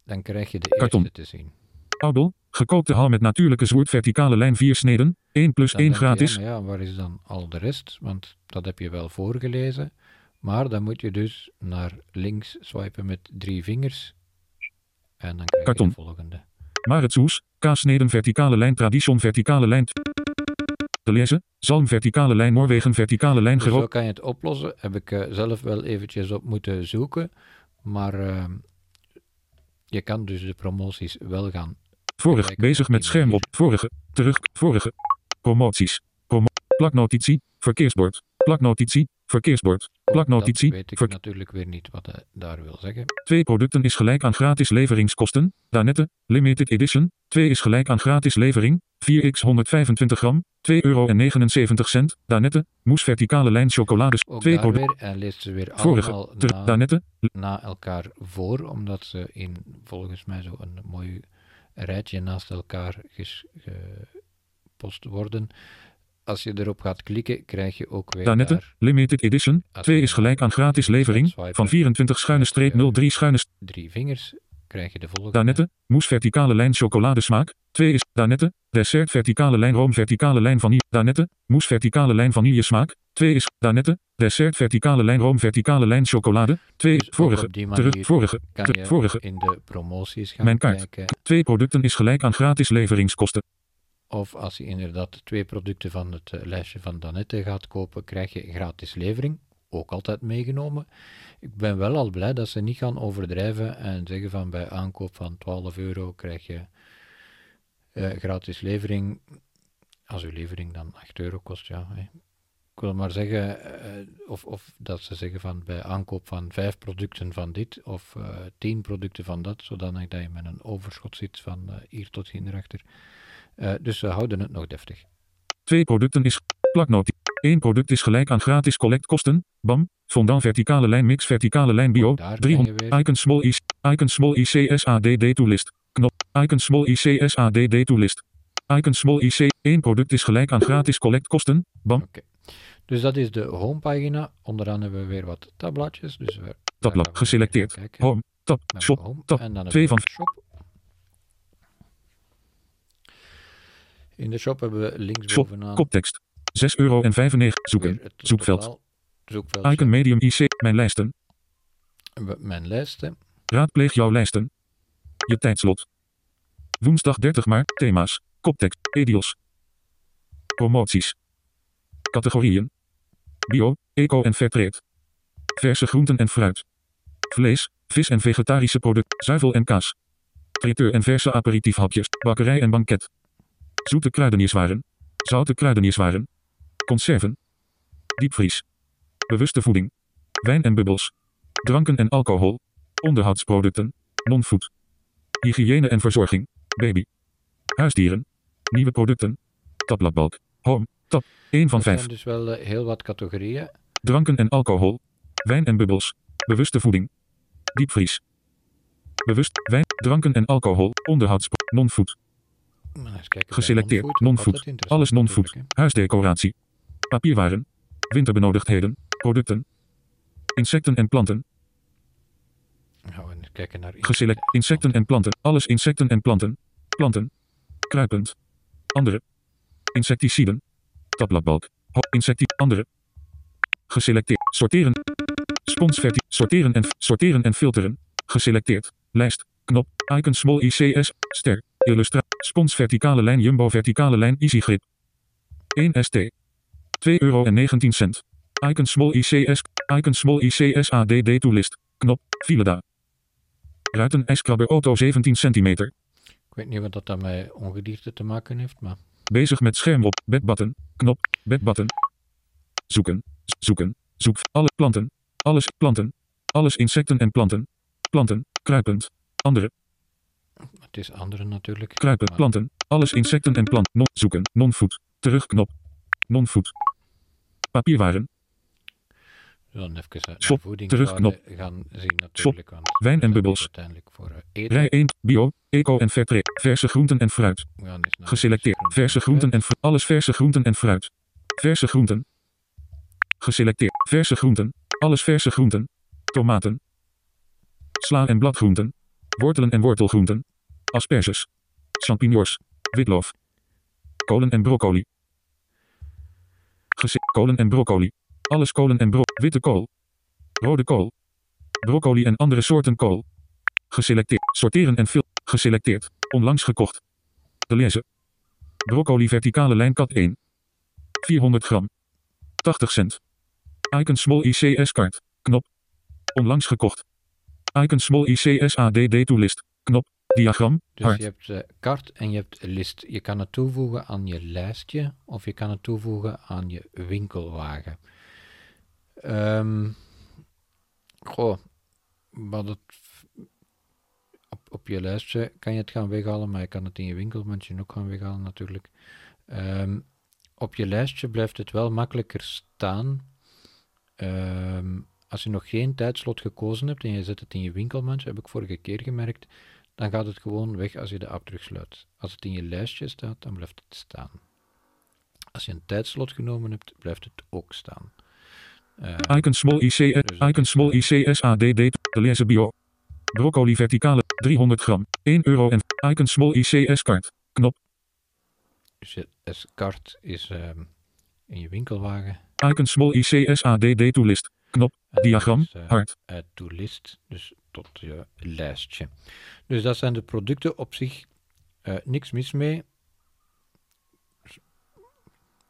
dan krijg je de Karton. eerste te zien. Audel, gekookte hal met natuurlijke zwoerd verticale lijn 4 sneden, 1 plus Dan 1 denk je, ja, gratis, waar is dan al de rest? Want dat heb je wel voorgelezen, maar dan moet je dus naar links swipen met drie vingers, en dan krijg Karton. je de volgende. maar het soes, kaasneden verticale lijn tradition verticale lijn. De lezen, zalm verticale lijn Noorwegen verticale lijn Dus zo gerookt. kan je het oplossen. Heb ik eh, zelf wel eventjes op moeten zoeken. Maar ehm, je kan dus de promoties wel gaan. Vorig, Kijken bezig met scherm op, vorige, terug, vorige. Promoties. Promo plaknotitie, verkeersbord. Plaknotitie, verkeersbord. Plaknotitie, Dat weet ik natuurlijk weer niet wat hij daar wil zeggen. Twee producten is gelijk aan gratis leveringskosten. Danette, limited edition. 2 is gelijk aan gratis levering. 4x 125 gram, 2,79 euro. Danette, moes verticale lijn chocolades. Ook Twee producten. weer, hij leest ze weer Vorige, na, Danette, na elkaar voor, omdat ze in volgens mij zo een mooi rijtje naast elkaar gepost worden. Als je erop gaat klikken, krijg je ook weer Danette, daar limited edition. Als 2 je is gelijk aan gratis levering. swipen, Van 24 schuine streep 03 schuine drie vingers, krijg je de volgende. Danette, moes verticale lijn chocoladesmaak. 2 is Danette, dessert verticale lijn room verticale lijn vanille. Danette, moes verticale lijn vanillesmaak. 2 is Danette, dessert verticale lijn room verticale lijn chocolade. 2 Dus vorige, op die terug, vorige, kan ter- je vorige. in de promoties gaan Mijn kaart. kijken. Twee producten is gelijk aan gratis leveringskosten. Of als je inderdaad twee producten van het eh, lijstje van Danette gaat kopen, krijg je gratis levering. Ook altijd meegenomen. Ik ben wel al blij dat ze niet gaan overdrijven en zeggen van bij aankoop van 12 euro krijg je eh, gratis levering. Als uw levering dan 8 euro kost, ja. hè. Ik wil maar zeggen, eh, of, of dat ze zeggen van bij aankoop van 5 producten van dit of eh 10 producten van dat, zodanig dat je met een overschot zit van eh, hier tot hierachter. Dus ze houden het nog deftig. Twee producten is plaknoot. Eén product is gelijk aan gratis collectkosten. BAM, fondant verticale lijn mix verticale lijn bio. Ook daar kan 300 je weer- icon small IC, icon small ICSADD toolist. Knop. Icon small ICSADD toolist. Icon small IC. Eén product is gelijk aan gratis collectkosten. BAM, Oké. Dus dat is de homepagina. Onderaan hebben we weer wat tabbladjes. Dus we, tabblad geselecteerd. Home, tab, shop, home. tab. En dan Twee we van shop. In de shop hebben we shop, linksbovenaan koptekst. 6,95 euro. Zoeken. Zoekveld. totaal. Zoekveldje. Icon medium IC. Mijn lijsten. Mijn lijsten. Raadpleeg jouw lijsten. Je tijdslot. Woensdag 30 maart. Thema's. Koptekst. Edios. Promoties. Categorieën. Bio, eco en fairtrade. Verse groenten en fruit. Vlees, vis en vegetarische producten. Zuivel en kaas. Traiteur en verse aperitiefhapjes. Bakkerij en banket. Zoete kruidenierswaren. Zoute kruidenierswaren. Conserven. Diepvries. Bewuste voeding. Wijn en bubbels. Dranken en alcohol. Onderhoudsproducten. Non-food. Hygiëne en verzorging. Baby. Huisdieren. Nieuwe producten. Tabbladbalk. Home. Tab 1 van Dat 5. zijn dus wel eh, heel wat categorieën. Dranken en alcohol. Wijn en bubbels. Bewuste voeding. Diepvries. Bewust wijn, dranken en alcohol. Onderhoudsp. Non-food. Geselecteerd. non-food. Alles non-food. Huisdecoratie. Papierwaren. Winterbenodigdheden. Producten. Insecten en planten. Gaan we eens kijken naar Geselect. Insecten en planten. Alles insecten en planten. Planten. Kruipend. Andere. Insecticiden. Tabbladbalk. Ho- Insecti. Andere. Geselecteerd. Sorteren. Sponsverti. Sorteren en, sorteren en filteren. Geselecteerd. Lijst. Knop. Icon small ICS. Ster. Illustra. Spons verticale lijn Jumbo verticale lijn Easy Grip. 1 ST. 2,19 euro. Icon small ICS. Icon small ICS ADD toelist. Knop. Fileda. Ruiten ijskrabber auto 17 centimeter. Ik weet niet wat dat dan met ongedierte te maken heeft, maar Bezig met scherm op. Bedbutton. Knop. Bedbutton. Zoeken. Zoeken. Zoek. Alle planten. Alles planten. Alles insecten en planten. Planten. Kruipend. Andere. het is andere natuurlijk. Kruipen. Maar- Planten. Alles insecten en planten. Non. Zoeken. Non-food. Terugknop. Non-food. Papierwaren. Dan even eh, Shop, terugknop. gaan zien natuurlijk. Wijn en bubbels. Uiteindelijk voor eh, eten. Rij 1. Bio. Eco en Fairtrade. Verse groenten en fruit. Geselecteerd. Verse groenten en fruit. Alles verse groenten en fruit. Verse groenten. Geselecteerd. Verse groenten. Alles verse groenten. Tomaten. Sla en bladgroenten. Wortelen en wortelgroenten. Asperges. Champignons. Witlof. Kolen en broccoli. Gese kolen en broccoli. Alles kolen en bro. Witte kool. Rode kool. Broccoli en andere soorten kool. Geselecteerd. Sorteren en fil. Geselecteerd. Onlangs gekocht. De lezen. Broccoli verticale lijn kat 1. 400 gram. 80 cent. Icon small ICS kaart. Knop. Onlangs gekocht. Icon small ICS ADD toelist. Knop. Diagram. Dus Hard. je hebt eh, kaart en je hebt list. Je kan het toevoegen aan je lijstje of je kan het toevoegen aan je winkelwagen. Ehm goh, wat het op, op je lijstje kan je het gaan weghalen, maar je kan het in je winkelmandje ook gaan weghalen natuurlijk. Ehm, op je lijstje blijft het wel makkelijker staan. Ehm, als je nog geen tijdslot gekozen hebt en je zet het in je winkelmandje, heb ik vorige keer gemerkt, dan gaat het gewoon weg als je de app terugsluit. Als het in je lijstje staat, dan blijft het staan. Als je een tijdslot genomen hebt, blijft het ook staan. Eh, Icon small ICS. Icon small ICS ADD. De lezen bio. Broccoli verticale. 300 gram. 1 euro en Icon small ICS kaart. Knop. dus je S-kaart is ehm, in je winkelwagen. Icon small ICS ADD toelist. Knop. en Diagram. dat is, eh, Hard. to list, dus tot je lijstje. Dus dat zijn de producten op zich. eh, niks mis mee.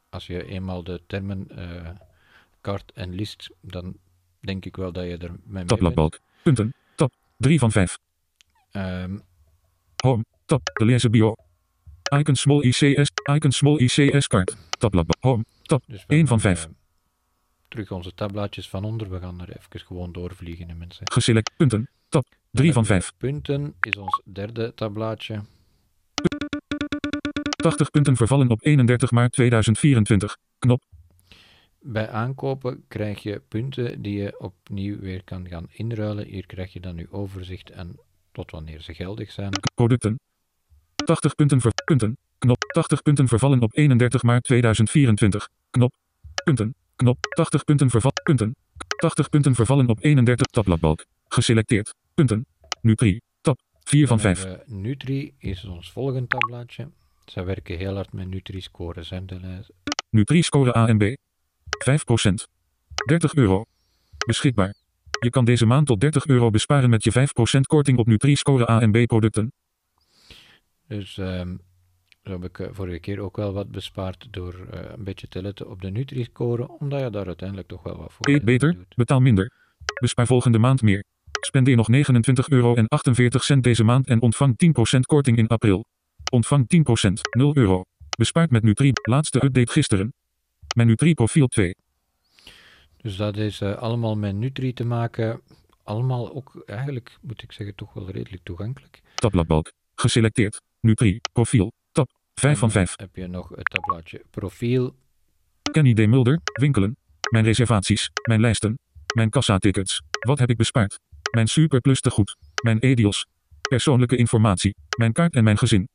Als je eenmaal de termen eh kaart en list, dan denk ik wel dat je er mee. Tabbladbalk. Punten. Tab. 3 van 5. Ehm, Home. Tab. De lezen bio. Icon small ICS. Icon small ICS kaart. Tabbladbalk. Home. Tab. dus we 1 van gaan, 5. eh, terug onze tabblaadjes van onder. We gaan er even gewoon doorvliegen, hè, mensen. Geselect. Punten. Tab. 3 van 5. Punten is ons derde tabblaadje. 80 punten vervallen op 31 maart 2024. Knop. Bij aankopen krijg je punten die je opnieuw weer kan gaan inruilen. Hier krijg je dan nu overzicht en tot wanneer ze geldig zijn. Producten. 80 punten ver punten. Knop. 80 punten vervallen op 31 maart 2024. Knop. Punten. Knop. 80 punten verval punten. 80 punten vervallen op 31 tabbladbalk. Geselecteerd. Punten. Nutri. Tab. 4 van Dan 5. hebben we Nutri is ons volgende tabblaadje. Zij werken heel hard met Nutri-scores. hè, de lijst. Nutri score A en B. 5%. 30 euro. Beschikbaar. Je kan deze maand tot 30 euro besparen met je 5% korting op Nutri score A en B producten. Dus ehm, zo heb ik eh, vorige keer ook wel wat bespaard door eh, een beetje te letten op de Nutri-score, omdat je daar uiteindelijk toch wel wat voor Eet beter, doet. betaal minder. Bespaar volgende maand meer. Spendeer nog 29 euro en 48 cent deze maand en ontvang 10% korting in april. Ontvang 10%, 0 euro. Bespaart met Nutri. Laatste update gisteren. Mijn Nutri profiel 2. Dus dat is eh, allemaal met Nutri te maken. Allemaal ook eigenlijk, moet ik zeggen, toch wel redelijk toegankelijk. Tabbladbalk. Geselecteerd. Nutri. Profiel. Tab. 5 van En dan 5. heb je nog het tabblaadje profiel. Kenny D. Mulder, winkelen. Mijn reservaties, mijn lijsten, mijn kassatickets. Wat heb ik bespaard? Mijn superplus te goed. Mijn e-deals. Persoonlijke informatie. Mijn kaart en mijn gezin.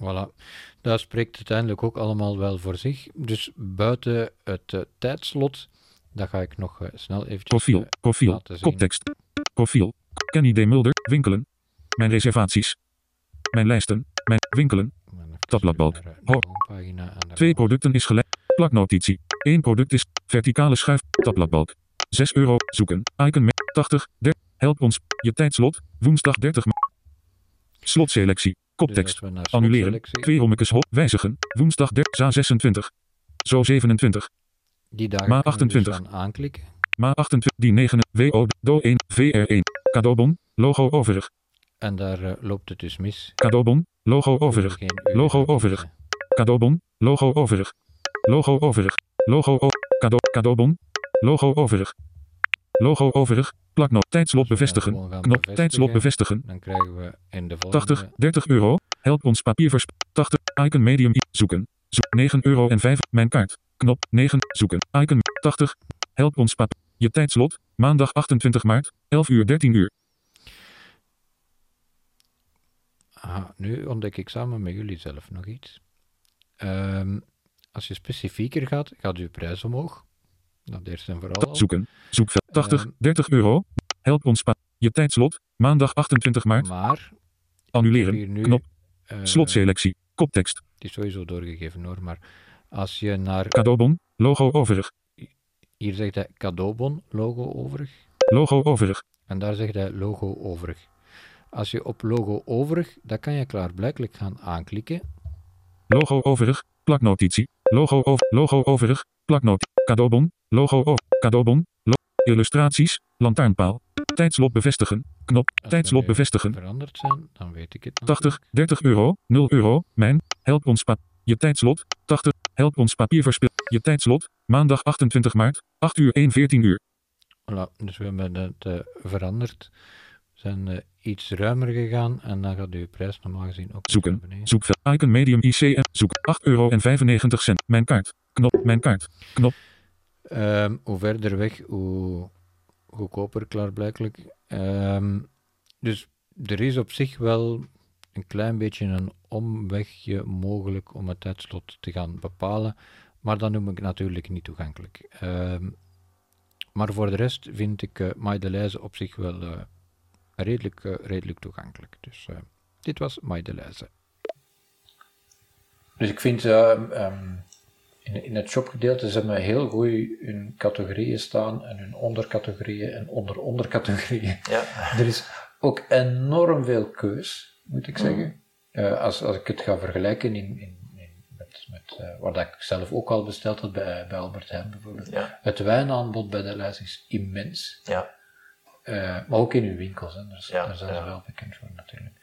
Voilà. Dat spreekt uiteindelijk ook allemaal wel voor zich. Dus buiten het eh, tijdslot, dat ga ik nog eh, snel eventjes Profiel, eh, profiel, koptekst. Profiel. Kenny D. Mulder, winkelen. Mijn reservaties. Mijn lijsten, mijn winkelen. Even Tabbladbalk. Twee producten is gelijk. Plaknotitie. Eén product is verticale schuif. Tabbladbalk. 6 euro. Zoeken. Icon met 80. 30. Help ons. Je tijdslot. Woensdag 30 ma- Slotselectie. Dus Koptekst. naar Annuleren. rommekes hop. Wijzigen. Woensdag 30. Za 26. Zo 27. Die dagen Ma kunnen we dus 28. gaan aanklikken. Ma 28. Die 9. WO. Do 1. VR1. Cadeaubon. Logo overig. En daar eh, loopt het dus mis. Cadeaubon. Logo overig. Logo overig. Cadeaubon. Logo overig. Logo overig. Logo o Cado cadeaubon. Logo overig. Logo overig. Plaknoot. Tijdslot bevestigen. Knop. bevestigen, Tijdslot bevestigen. Dan krijgen we in de volgende... 80. 30 euro. Help ons papiervers. 80. Icon medium. Zoeken. Zoek 9 euro en 5. Mijn kaart. Knop. 9. Zoeken. Icon. 80. Help ons pap. Je tijdslot. Maandag 28 maart. 11 uur 13 uur. Aha, nu ontdek ik samen met jullie zelf nog iets. Ehm, als je specifieker gaat, gaat uw prijs omhoog. Dat eerst en vooral. al. Zoeken. Zoekveld. 80. Ehm. 30 euro. Help ons. Je tijdslot. Maandag 28 maart. Maar, Annuleren. nu... Knop. eh, Slotselectie. Koptekst. Het is sowieso doorgegeven hoor, maar als je naar... Cadeaubon. Logo overig. Hier zegt hij cadeaubon, logo overig. Logo overig. En daar zegt hij logo overig. Als je op logo overig, dat kan je klaarblijkelijk gaan aanklikken. Logo overig. Plaknotitie. Logo over. Logo overig. Plaknoot. Cadeaubon. Logo over. Cadeaubon. Lo illustraties. Lantaarnpaal. Tijdslot bevestigen. Knop. Tijdslot bevestigen. veranderd zijn, dan weet ik het 80. natuurlijk. 30 euro. 0 euro. Mijn. Help ons pa. Je tijdslot. 80. Help ons papierverspil. Je tijdslot. Maandag 28 maart. 8 uur 1 14 uur. Voilà, dus we hebben het eh, veranderd. Zijn eh, iets ruimer gegaan en dan gaat uw prijs normaal gezien ook Zoeken. Zoekveld. Icon medium ICM. Zoek. 8 euro en 95 cent. Mijn kaart. Knop. Mijn kaart. Knop. Ehm, hoe verder weg, hoe goedkoper klaarblijkelijk. Ehm, dus er is op zich wel een klein beetje een omwegje mogelijk om het tijdslot te gaan bepalen, maar dat noem ik natuurlijk niet toegankelijk. Ehm, maar voor de rest vind ik uh, Maidelijze op zich wel eh, redelijk, eh, redelijk toegankelijk. Dus eh, dit was Maidelijze. Dus ik vind ehm, ehm, in, in het shopgedeelte ze hebben heel goed hun categorieën staan en hun ondercategorieën en onder ondercategorieën. Ja. Er is ook enorm veel keus, moet ik zeggen. Eh, als, als ik het ga vergelijken in, in, in met, met eh, wat ik zelf ook al besteld had bij, bij Albert Heijn bijvoorbeeld. Ja. Het wijnaanbod bij de lijst is immens. Ja. Eh, maar ook in uw winkels, hè. Daar, is- Ja, daar zijn ja. ze wel bekend voor natuurlijk.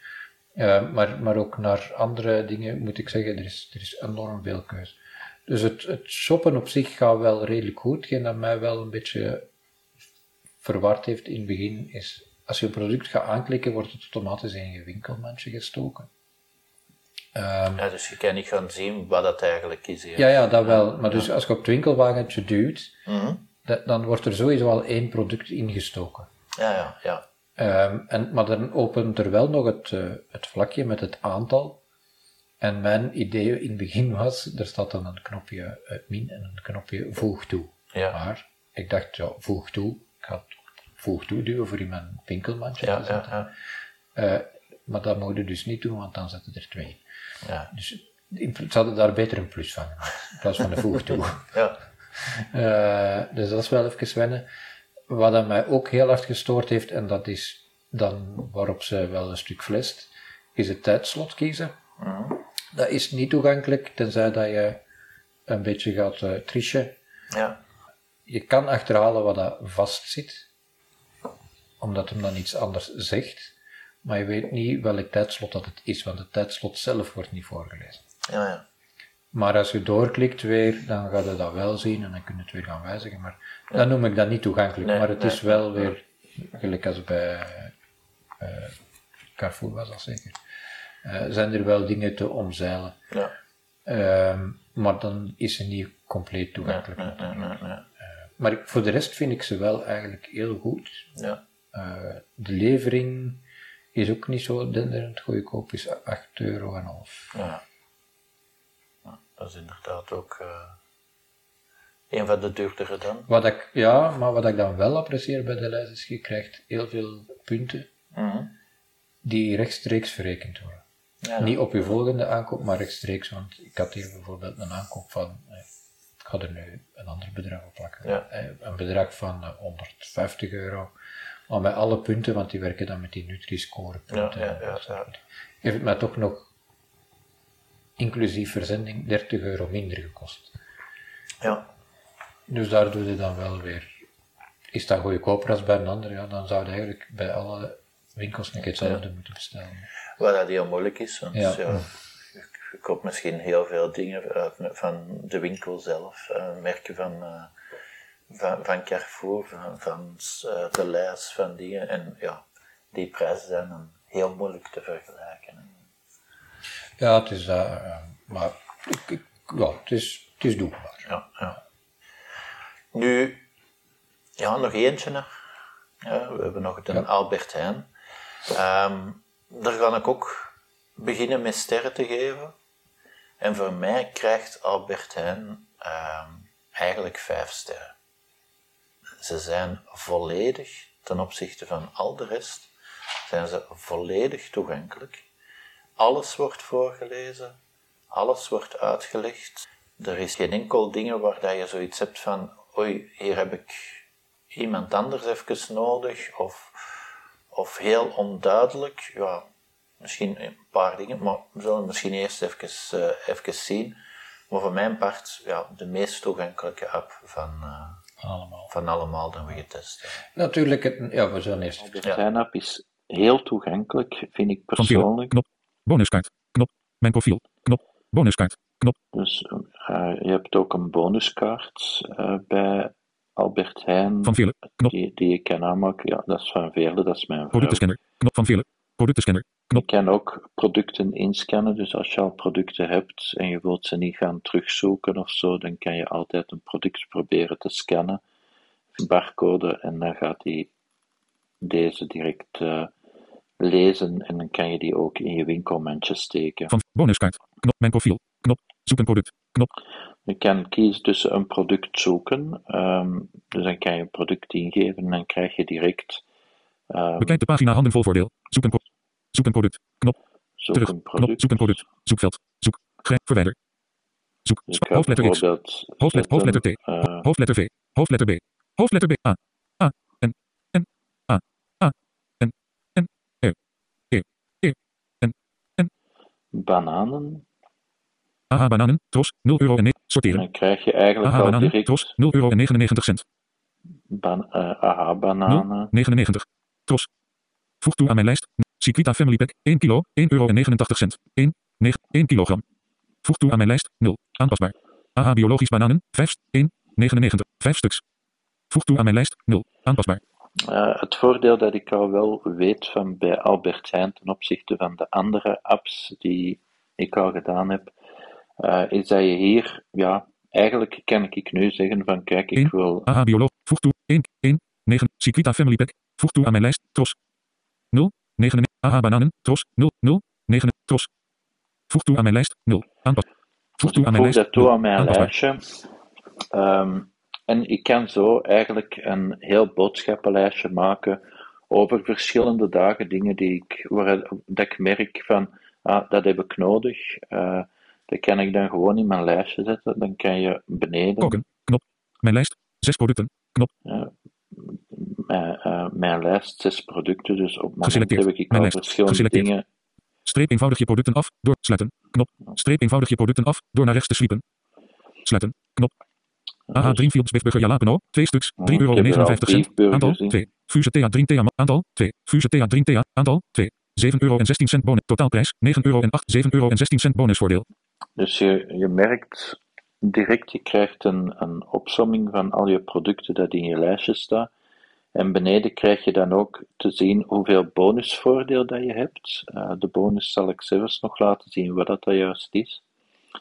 Eh, maar, maar ook naar andere dingen moet ik zeggen, er is, er is enorm veel keus. Dus het, het shoppen op zich gaat wel redelijk goed. Hetgeen dat mij wel een beetje verward heeft in het begin is, als je een product gaat aanklikken, wordt het automatisch in je winkelmandje gestoken. Ehm, Ja, dus je kan niet gaan zien wat dat eigenlijk is. Hier. ja, ja, dat wel. Maar dus als je op het winkelwagentje duwt, Mhm. dat- dan wordt er sowieso al één product ingestoken. Ja, ja, ja. Ehm, en, maar dan opent er wel nog het, eh, het vlakje met het aantal. En mijn idee in het begin was, er staat dan een knopje eh, min en een knopje voeg toe. Ja. Maar ik dacht, ja, voeg toe. Ik ga het voeg toe duwen voor in mijn winkelmandje Ja, te ja, zetten. ja. Eh, maar dat mogen dus niet doen, want dan zetten er twee. Ja. Dus ze hadden daar beter een plus van gemaakt, in plaats van een voeg toe. ja. Dus dat is wel even wennen. Wat aan mij ook heel hard gestoord heeft, en dat is dan waarop ze wel een stuk flest, is het tijdslot kiezen. Dat is niet toegankelijk, tenzij dat je een beetje gaat eh trichen. ja. Je kan achterhalen wat dat vast zit, omdat hem dan iets anders zegt, maar je weet niet welk tijdslot dat het is, want het tijdslot zelf wordt niet voorgelezen. ja, ja. Maar als je doorklikt weer, dan ga je dat wel zien en dan kun je het weer gaan wijzigen. Maar dan noem ik dat niet toegankelijk. Nee, maar het is wel weer, gelijk als bij eh, Carrefour was dat zeker, eh, zijn er wel dingen te omzeilen. ja. Ehm, maar dan is ze niet compleet toegankelijk. Nee, nee. Maar ik- voor de rest vind ik ze wel eigenlijk heel goed. Ja. Eh, de levering is ook niet zo denderend goedkoop, is 8 euro en half. Ja. Dat is inderdaad ook eh, een van de duurdere dan. Wat ik, ja, maar wat ik dan wel apprecieer bij de lijst is, je krijgt heel veel punten Mhm. die rechtstreeks verrekend worden. Ja, Niet op je volgende aankoop, maar rechtstreeks, want ik had hier bijvoorbeeld een aankoop van, eh, ik ga er nu een ander bedrag op plakken, Ja. Eh, een bedrag van eh, 150 euro, maar met alle punten, want die werken dan met die Nutri-score punten. Ja, ja, ja, ja. Heeft het mij toch nog, inclusief verzending, 30 euro minder gekost. ja. Dus daar doe je dan wel weer. Is dat goedkoper als bij een ander, ja, dan zou je eigenlijk bij alle winkels een keer hetzelfde moeten bestellen. Wat dat heel moeilijk is, want Ja. ja. je, koopt misschien heel veel dingen van de winkel zelf, eh, merken van, eh, van, van Carrefour, van, van eh, de lijst van dingen. En ja, die prijzen zijn dan heel moeilijk te vergelijken. Ja, het is dat, eh, maar ik, ik- ja, het, is, het is doelbaar. Ja, ja. Nu, ja, nog eentje nog. Ja, we hebben nog de Ja. Albert Heijn. Ehm, daar ga ik ook beginnen met sterren te geven. En voor mij krijgt Albert Heijn ehm, eigenlijk vijf sterren. Ze zijn volledig, ten opzichte van al de rest, zijn ze volledig toegankelijk. Alles wordt voorgelezen, alles wordt uitgelegd. Er is geen enkel ding waar dat je zoiets hebt van, oei, hier heb ik iemand anders even nodig, of, of heel onduidelijk. Ja, misschien een paar dingen, maar we zullen misschien eerst even, even zien. Maar voor mijn part, ja, de meest toegankelijke app van, eh, Allemaal. van allemaal dat we getest hebben. Natuurlijk, het, ja, we zullen eerst. De sign-up is heel toegankelijk, vind ik persoonlijk. Knop. Bonuskaart. Knop. Mijn profiel. Knop. Bonuskaart. Knop. Dus eh, je hebt ook een bonuskaart eh, bij Albert Heijn, Van vele. Knop. die, die je kan aanmaken. Ja, dat is van vele, dat is mijn vrouw. Productenscanner. Knop van vele. Productenscanner. Je kan ook producten inscannen, dus als je al producten hebt en je wilt ze niet gaan terugzoeken of zo, dan kan je altijd een product proberen te scannen, barcode, en dan gaat hij deze direct eh, lezen en dan kan je die ook in je winkelmandje steken. Van bonuskaart. Knop. Mijn profiel. Knop. Zoek een product. Knop. Je kan kiezen tussen een product zoeken, ehm, dus dan kan je een product ingeven en dan krijg je direct ehm, Bekijk de pagina handen vol voordeel. Zoek een, zoek een product. Knop. zoek Terug. een Knop. product. Zoek een product. Zoekveld. Zoek. Grijp. Verwijder. Zoek. Hoofdletter X. Hoofdlet, hoofdletter T. eh, Hoofdletter V. Hoofdletter B. Hoofdletter B. A. bananen. AH bananen. Tros. 0 euro en Sorteren. dan krijg je eigenlijk AH al bananen. direct Tros. 0 euro en 99 cent. ban eh, aha bananen. 99. Tros. Voeg toe aan mijn lijst. Chiquita Family Pack. 1 kilo. 1 euro en 89 cent. 1. 9. 1 kilogram. Voeg toe aan mijn lijst. 0. Aanpasbaar. AH biologisch bananen. 5. 1. 99. 5 stuks. Voeg toe aan mijn lijst. 0. Aanpasbaar. Eh, het voordeel dat ik al wel weet van bij Albert Heijn ten opzichte van de andere apps die ik al gedaan heb, eh, is dat je hier, ja, eigenlijk kan ik nu zeggen van kijk, ik wil AH bioloog. Voeg toe. 1. 1. 9. Chiquita Family Pack. Voeg toe aan mijn lijst. Tros. 0. 9. AH bananen. Tros. 0. 0. 9. Tros. Voeg toe aan mijn lijst. 0. Aanpas. Voeg toe aan mijn voeg lijst. dat toe 0. aan mijn lijstje. Ehm, en ik kan zo eigenlijk een heel boodschappenlijstje maken over verschillende dagen, dingen die ik, waar, dat ik merk van, ah, dat heb ik nodig. Eh, dat kan ik dan gewoon in mijn lijstje zetten. Dan kan je beneden Koken. Knop. Mijn lijst. 6 producten. Knop. mijn, eh, mijn lijst, zes producten. Dus op Geselecteerd. heb ik Mijn al lijst. verschillende dingen. Streep eenvoudig je producten af. Door. Sluiten. Knop. Streep eenvoudig je producten af. Door naar rechts te sweepen. Sluiten. Knop. AH Dus- Dreamfields Beefburger Jalapeno. 2 stuks. Ja, 3 euro ik en heb al 59 cent. Aantal in. 2. Fuse Thea Dream Thea. Aantal 2. Fuse Thea Dream Thea. Aantal 2. 7 euro en 16 cent bonus. Totaalprijs 9 euro en 8. 7 euro en 16 cent bonusvoordeel. Dus je, je merkt direct, je krijgt een, een opsomming van al je producten dat in je lijstje staan. En beneden krijg je dan ook te zien hoeveel bonusvoordeel dat je hebt. Eh, de bonus zal ik zelfs nog laten zien wat dat, dat juist is.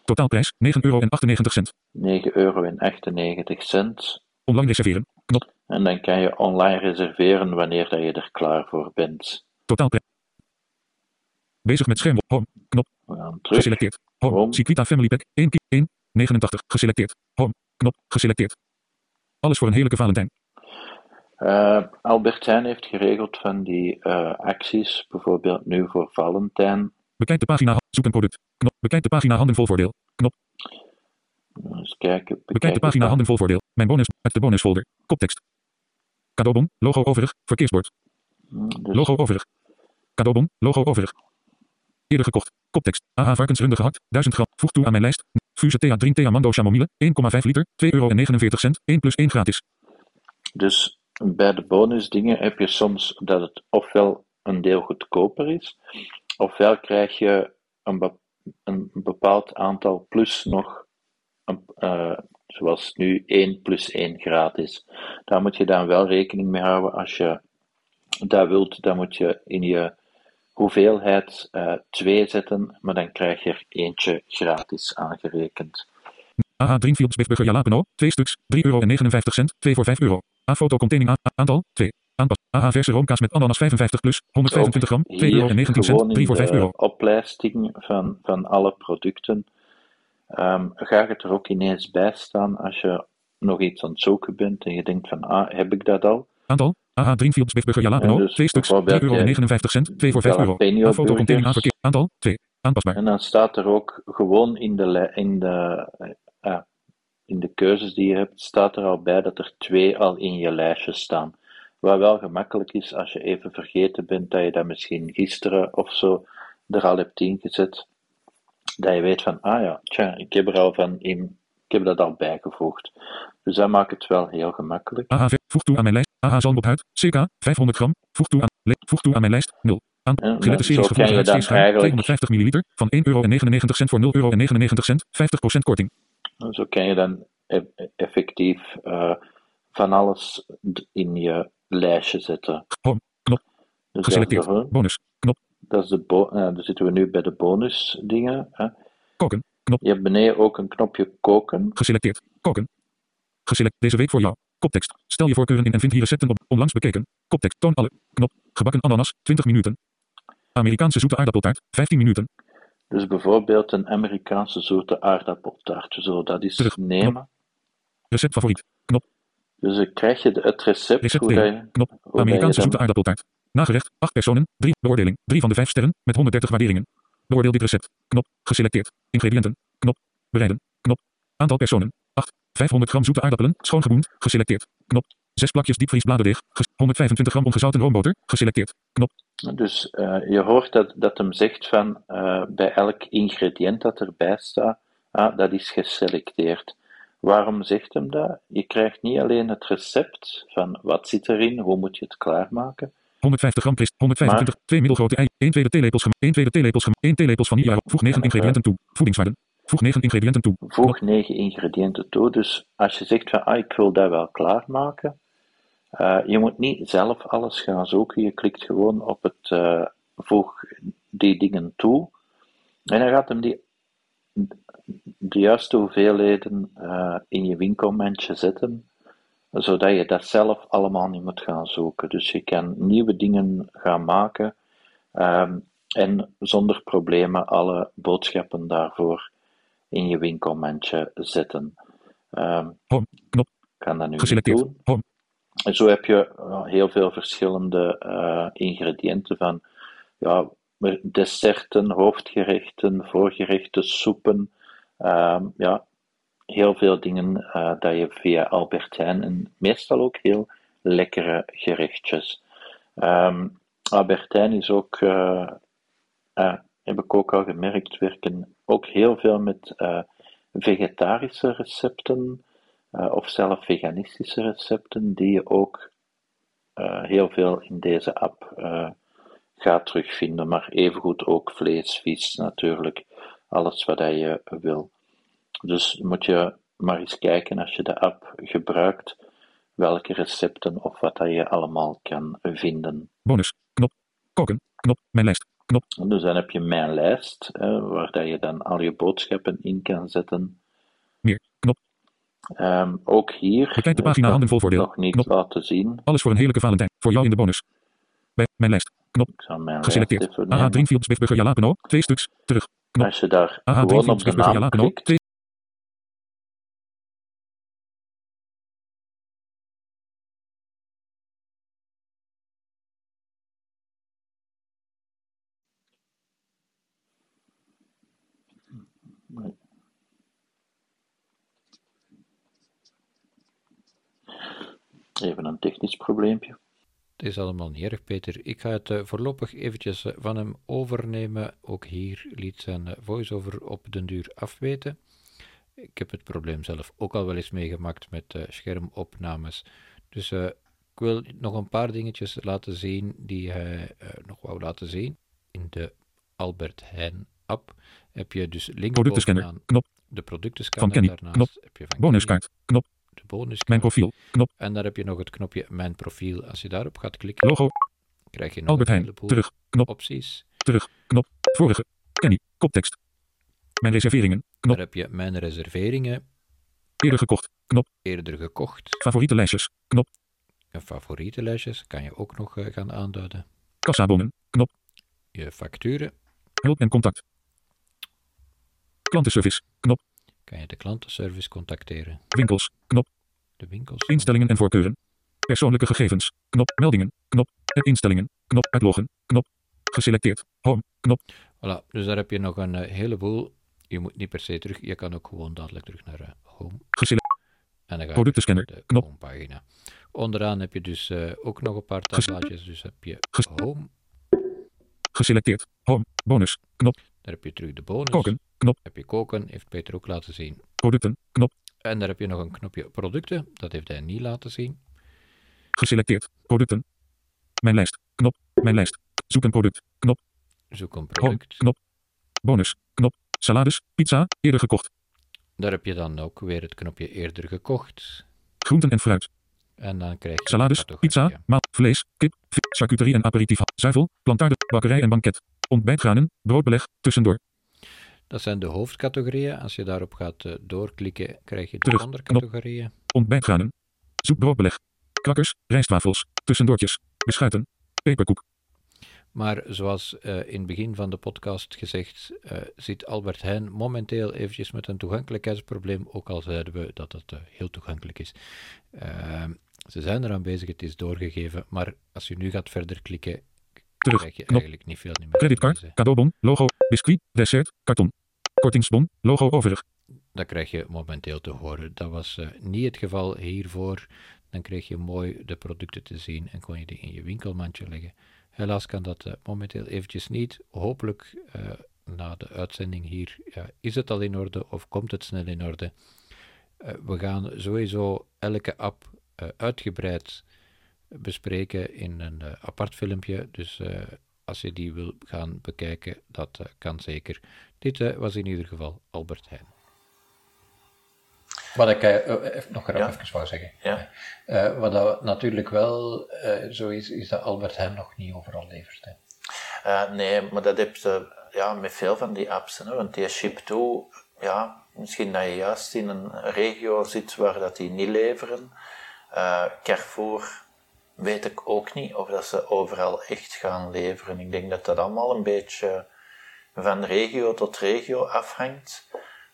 Totaalprijs 9,98 euro. 9,98 euro. Online reserveren. Knop. En dan kan je online reserveren wanneer dat je er klaar voor bent. Totaalprijs. Bezig met scherm. Home. Knop. Geselecteerd. Home. Home. Family Pack 1 keer 1. 89. Geselecteerd. Home. Knop. Geselecteerd. Alles voor een heerlijke Valentijn. Eh, Albert Heijn heeft geregeld van die eh, acties, bijvoorbeeld nu voor Valentijn. Bekijk de pagina. Zoek een product. Knop. Bekijk de pagina handen vol voordeel. Knop. Eens kijken. Bekijk de pagina handen vol voordeel. Mijn bonus uit de bonusfolder. Koptekst. Cadeaubon. Logo overig. Verkeersbord. Dus Logo overig. Cadeaubon. Logo overig. Eerder gekocht. Koptekst. AH varkensrunde gehakt. 1000 gram. Voeg toe aan mijn lijst. Fuse Thea Drink Thea Mando Chamomile. 1,5 liter. 2,49 euro. 1 plus 1 gratis. Dus bij de bonusdingen heb je soms dat het ofwel een deel goedkoper is, ofwel krijg je een, be- een bepaald aantal plus nog, eh, zoals nu 1 plus 1 gratis. Daar moet je dan wel rekening mee houden. Als je dat wilt, dan moet je in je hoeveelheid eh 2 zetten, maar dan krijg je er eentje gratis aangerekend. AH Dreamfields Beefburger Jalapeno. 2 stuks. 3,59 euro. 2 voor 5 euro. A foto containing aantal. 2. Aanpas. AH verse roomkaas met ananas 55 plus. 125 gram. 2,19 Hier, euro. gewoon 3 voor in 5 de euro. oplijsting van, van alle producten, ehm, ga het er ook ineens bij staan als je nog iets aan het zoeken bent en je denkt van, ah, heb ik dat al? Aantal. AH Dreamfields Beefburger Jalapeno. Ja, dus 2 stuks. 3,59 bijvoorbeeld, euro. 2 voor 5 euro. jalapeno A foto containing A burgers. verkeer. Aantal. 2. Aanpasbaar. En dan staat er ook gewoon in de, in de, ah, in de keuzes die je hebt, staat er al bij dat er twee al in je lijstje staan. Wat wel gemakkelijk is als je even vergeten bent dat je dat misschien gisteren of zo er al hebt ingezet. Dat je weet van, ah ja, tja, ik heb er al van in, ik heb dat al bijgevoegd. Dus dat maakt het wel heel gemakkelijk. AH ver- voeg toe aan mijn lijst. AH zalm op huid. CK 500 gram. Voeg toe aan, voeg toe aan mijn lijst. 0. Aan zo series eigenlijk- 250 milliliter. Van 1,99 euro voor 0,99 euro. 50% korting. Zo kan je dan e- effectief eh, van alles in je lijstje zetten. Home. Knop. Dus is Geselecteerd. Bonus. Knop. Dat is de bo eh, dan zitten we nu bij de bonusdingen. Hè. Koken. Knop. Je hebt beneden ook een knopje koken. Geselecteerd. Koken. Geselect deze week voor jou. Koptekst. Stel je voorkeuren in en vind hier recepten op. Onlangs bekeken. Koptekst. Toon alle. Knop. Gebakken ananas. 20 minuten. Amerikaanse zoete aardappeltaart. 15 minuten. Dus bijvoorbeeld een Amerikaanse zoete aardappeltaart. Zullen dat eens Terug. nemen. Recept favoriet. Knop. Dus dan krijg je de- het recept. Recept hoe delen. Knop. hoe Amerikaanse zoete aardappeltaart. Nagerecht. 8 personen. 3. Beoordeling. 3 van de 5 sterren. Met 130 waarderingen. Beoordeel dit recept. Knop. Geselecteerd. Ingrediënten. Knop. Bereiden. Knop. Aantal personen. 8. 500 gram zoete aardappelen. Schoongeboend. Geselecteerd. Knop. 6 plakjes diepvriesbladerdeeg. Ges- 125 gram ongezouten roomboter. Geselecteerd. Knop. Dus eh, je hoort dat, dat hem zegt van eh, bij elk ingrediënt dat erbij staat, ah, dat is geselecteerd. Waarom zegt hem dat? Je krijgt niet alleen het recept van wat zit erin, hoe moet je het klaarmaken, 150 gram Christ, 125, 2 middelgrote ei, 1 tweede theelepels gem, 1 tweede theelepels gem, 1 theelepels vanille. Voeg 9 ingrediënten toe. Voedingswaarden. Voeg 9 ingrediënten toe. voeg negen ingrediënten toe. Dus als je zegt van ah, ik wil dat wel klaarmaken, eh, je moet niet zelf alles gaan zoeken. Je klikt gewoon op het eh, voeg die dingen toe en dan gaat hem die de juiste hoeveelheden eh, in je winkelmandje zetten, zodat je dat zelf allemaal niet moet gaan zoeken. Dus je kan nieuwe dingen gaan maken ehm, en zonder problemen alle boodschappen daarvoor in je winkelmandje zetten. Home. Knop. kan dat nu Geselecteerd. doen. Home. En zo heb je uh, heel veel verschillende uh, ingrediënten van ja, desserten, hoofdgerechten, voorgerechten, soepen. Uh, ja, heel veel dingen uh, dat je via Albert Heijn en meestal ook heel lekkere gerechtjes. Um, Albert Heijn is ook, uh, heb ik ook al gemerkt, werken ook heel veel met vegetarische recepten. Of zelf veganistische recepten die je ook heel veel in deze app gaat terugvinden, maar evengoed ook vlees, vis natuurlijk, alles wat je wil. Dus moet je maar eens kijken als je de app gebruikt, welke recepten of wat dat je allemaal kan vinden. Bonus, knop, koken, knop, mijn lijst, Knop. Dus dan heb je mijn lijst, hè, waar dat je dan al je boodschappen in kan zetten. Meer. Knop. Ehm, ook hier Bekijk de eh, pagina handen vol voordeel. nog niet Knop. laten zien. Alles voor een heerlijke Valentijn. Voor jou in de bonus. Bij mijn lijst. Knop. Geselecteerd. even AH nemen. Drinkfields Biftburger Jalapeno. Twee stuks. Terug. knop. Als je daar AH gewoon op Drinkfields de Biftburger naam Jalapeno. Twee. even een technisch probleempje. Het is allemaal niet erg, Peter. Ik ga het eh, voorlopig eventjes eh, van hem overnemen. Ook hier liet zijn eh, voice-over op den duur afweten. Ik heb het probleem zelf ook al wel eens meegemaakt met schermopnames. Dus ik wil nog een paar dingetjes laten zien die hij nog wou laten zien. In de Albert Heijn app heb je dus links bovenaan Knop. de productenscanner. Kenny. Daarnaast Knop. heb je van Bonuskaart. Knop. Bonuskaart. Mijn profiel. Knop. En daar heb je nog het knopje Mijn profiel. Als je daarop gaat klikken, Logo. krijg je nog Albert een heleboel Terug. Knop. opties. Terug. Knop. Vorige. Kenny. Koptekst. Mijn reserveringen. Knop. Daar heb je Mijn reserveringen, Eerder gekocht. Knop. eerder gekocht. Favoriete lijstjes. Knop. Je favoriete lijstjes kan je ook nog eh, gaan aanduiden. Kassabonnen. Knop. Je facturen Hulp en contact. Klantenservice. Knop. kan je de klantenservice contacteren. Winkels. Knop. De winkels. Instellingen en voorkeuren. Persoonlijke gegevens. Knop. Meldingen. Knop. En instellingen. Knop. Uitloggen. Knop. Geselecteerd. Home. Knop. Voilà, dus daar heb je nog een eh, heleboel. Je moet niet per se terug. Je kan ook gewoon dadelijk terug naar eh, Home. Geselecteerd. En dan ga je Productenscanner. de Knop. homepagina. Onderaan heb je dus eh, ook nog een paar tabblaadjes. Dus heb je Home. Geselecteerd. Home. Bonus. Knop. Daar heb je terug de bonus. Koken. Knop. Heb je koken, heeft Peter ook laten zien. Producten. Knop. En daar heb je nog een knopje producten. Dat heeft hij niet laten zien. Geselecteerd. Producten. Mijn lijst. Knop. Mijn lijst. Zoek een product. Knop. Zoek een Home. product. Knop. Bonus. Knop. Salades. Pizza. Eerder gekocht. Daar heb je dan ook weer het knopje eerder gekocht. Groenten en fruit. En dan krijg je Salades. Pizza. Maal. Vlees. Kip. Charcuterie en aperitief. Zuivel. Plantaarde. Bakkerij en banket. Ontbijtgranen. Broodbeleg. Tussendoor. Dat zijn de hoofdcategorieën. Als je daarop gaat eh, doorklikken, krijg je de Terug. ondercategorieën. Ontbijtgranen. Zoek broodbeleg. Krakkers. Rijstwafels. Tussendoortjes. Beschuiten. Peperkoek. Maar zoals eh, in het begin van de podcast gezegd, eh, zit Albert Heijn momenteel eventjes met een toegankelijkheidsprobleem, ook al zeiden we dat het heel toegankelijk is. Eh, ze zijn eraan bezig, het is doorgegeven, maar als je nu gaat verder klikken, Terug. krijg je Knop. eigenlijk niet veel meer. Creditcard. Cadeaubon. Logo. Biscuit. Dessert. Karton. Kortingsbon. Logo overig. Dat krijg je momenteel te horen. Dat was eh, niet het geval hiervoor. Dan kreeg je mooi de producten te zien en kon je die in je winkelmandje leggen. Helaas kan dat eh, momenteel eventjes niet. Hopelijk eh, na de uitzending hier is het al in orde of komt het snel in orde. We gaan sowieso elke app uitgebreid bespreken in een apart filmpje. Dus als je die wil gaan bekijken, dat eh, kan zeker. Dit eh, was in ieder geval Albert Heijn. Wat ik eh, nog Ja. even wou zeggen. Ja. Eh, wat dat natuurlijk wel eh, zo is, is dat Albert Heijn nog niet overal levert. Hè. Eh, nee, maar dat heb je ja, met veel van die apps. Hè, want die Ship2, ja, misschien dat je juist in een regio zit waar dat die niet leveren. Eh, Carrefour weet ik ook niet of dat ze overal echt gaan leveren. Ik denk dat dat allemaal een beetje van regio tot regio afhangt.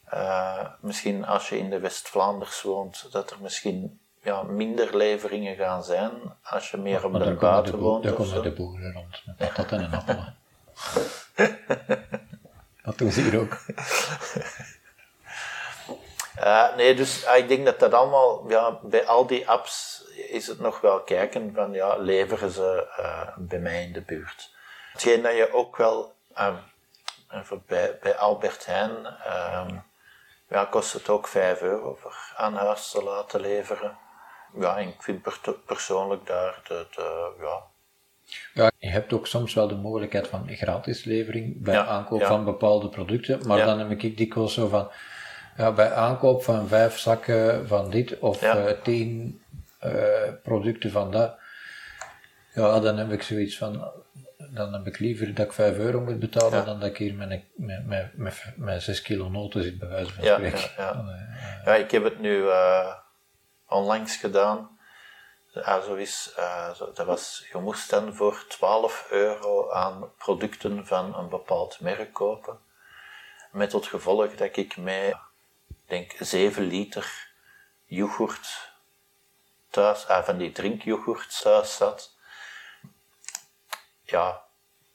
Eh, misschien als je in de West-Vlaanders woont, dat er misschien ja, minder leveringen gaan zijn als je meer op de buiten woont. of komen de boeren rond met patat en een appel. dat doen ze hier ook. Eh, nee, dus ah, ik denk dat dat allemaal, ja, bij al die apps is het nog wel kijken van, ja, leveren ze eh, bij mij in de buurt. Hetgeen dat je ook wel, ehm, bij, bij Albert Heijn, ehm, ja, kost het ook 5 euro voor aan huis te laten leveren. Ja, en ik vind per- persoonlijk daar de ja, Ja, je hebt ook soms wel de mogelijkheid van gratis levering bij Ja, aankoop ja. van bepaalde producten. Maar Ja. dan heb ik dikwijls zo van, ja, bij aankoop van vijf zakken van dit of Ja. eh, tien eh, producten van dat. Ja, dan heb ik zoiets van, dan heb ik liever dat ik 5 euro moet betalen Ja. dan dat ik hier met, met, met, met, met 6 kilo noten zit, bij wijze van spreken. ja, eh, Ja, ik heb het nu onlangs gedaan. Ja, zo is, zo- dat was, je moest dan voor 12 euro aan producten van een bepaald merk kopen. Met tot gevolg dat ik ik denk, 7 liter yoghurt thuis, ah, van die drinkyoghurt thuis zat. Ja,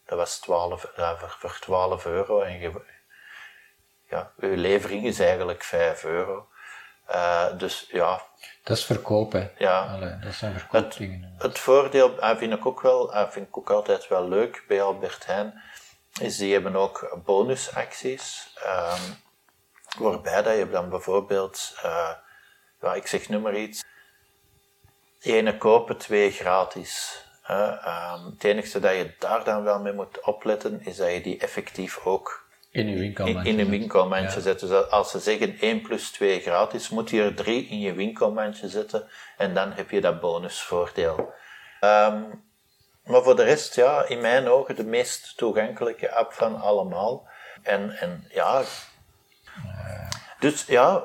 dat was 12, ja, voor, voor 12 euro. En je, ja, uw levering is eigenlijk 5 euro. Eh, dus ja, dat is verkoop, hè. Ja. Allee, dat zijn verkoopdingen. het voordeel ah, vind ik ook wel, ah, vind ik ook altijd wel leuk bij Albert Heijn, is die hebben ook bonusacties. ehm, waarbij dat je dan bijvoorbeeld, eh, ja, ik zeg nu maar iets, ene kopen, twee gratis. hè. Ehm, het enige dat je daar dan wel mee moet opletten, is dat je die effectief ook In je winkel. in, in een winkelmandje Ja. zetten. Dus als ze zeggen 1 plus 2 gratis, moet je er 3 in je winkelmandje zetten en dan heb je dat bonusvoordeel. Ehm, maar voor de rest, ja, in mijn ogen de meest toegankelijke app van allemaal. En, en ja, dus ja,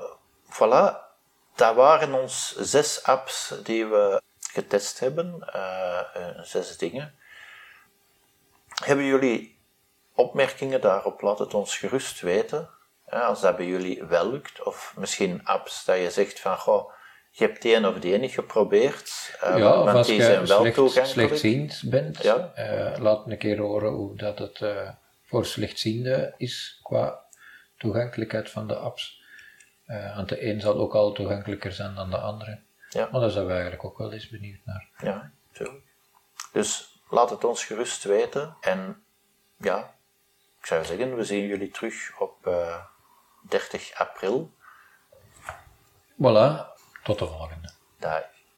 voilà. Dat waren ons zes apps die we getest hebben. eh, eh, zes dingen. Hebben jullie opmerkingen daarop? Laat het ons gerust weten. als dat bij jullie wel lukt. Of misschien apps dat je zegt van, goh, je hebt die een of die niet geprobeerd. eh, Ja, of want als die je zijn wel slecht, toegankelijk. slechtziend bent, Ja. eh, laat een keer horen hoe dat het voor slechtzienden is qua toegankelijkheid van de apps. Eh, want de een zal ook al toegankelijker zijn dan de andere. Ja. Maar daar zijn we eigenlijk ook wel eens benieuwd naar. Ja, tuurlijk. Dus laat het ons gerust weten. En ja, ik zou zeggen, we zien jullie terug op eh, 30 april. Voilà, tot de volgende. Dag.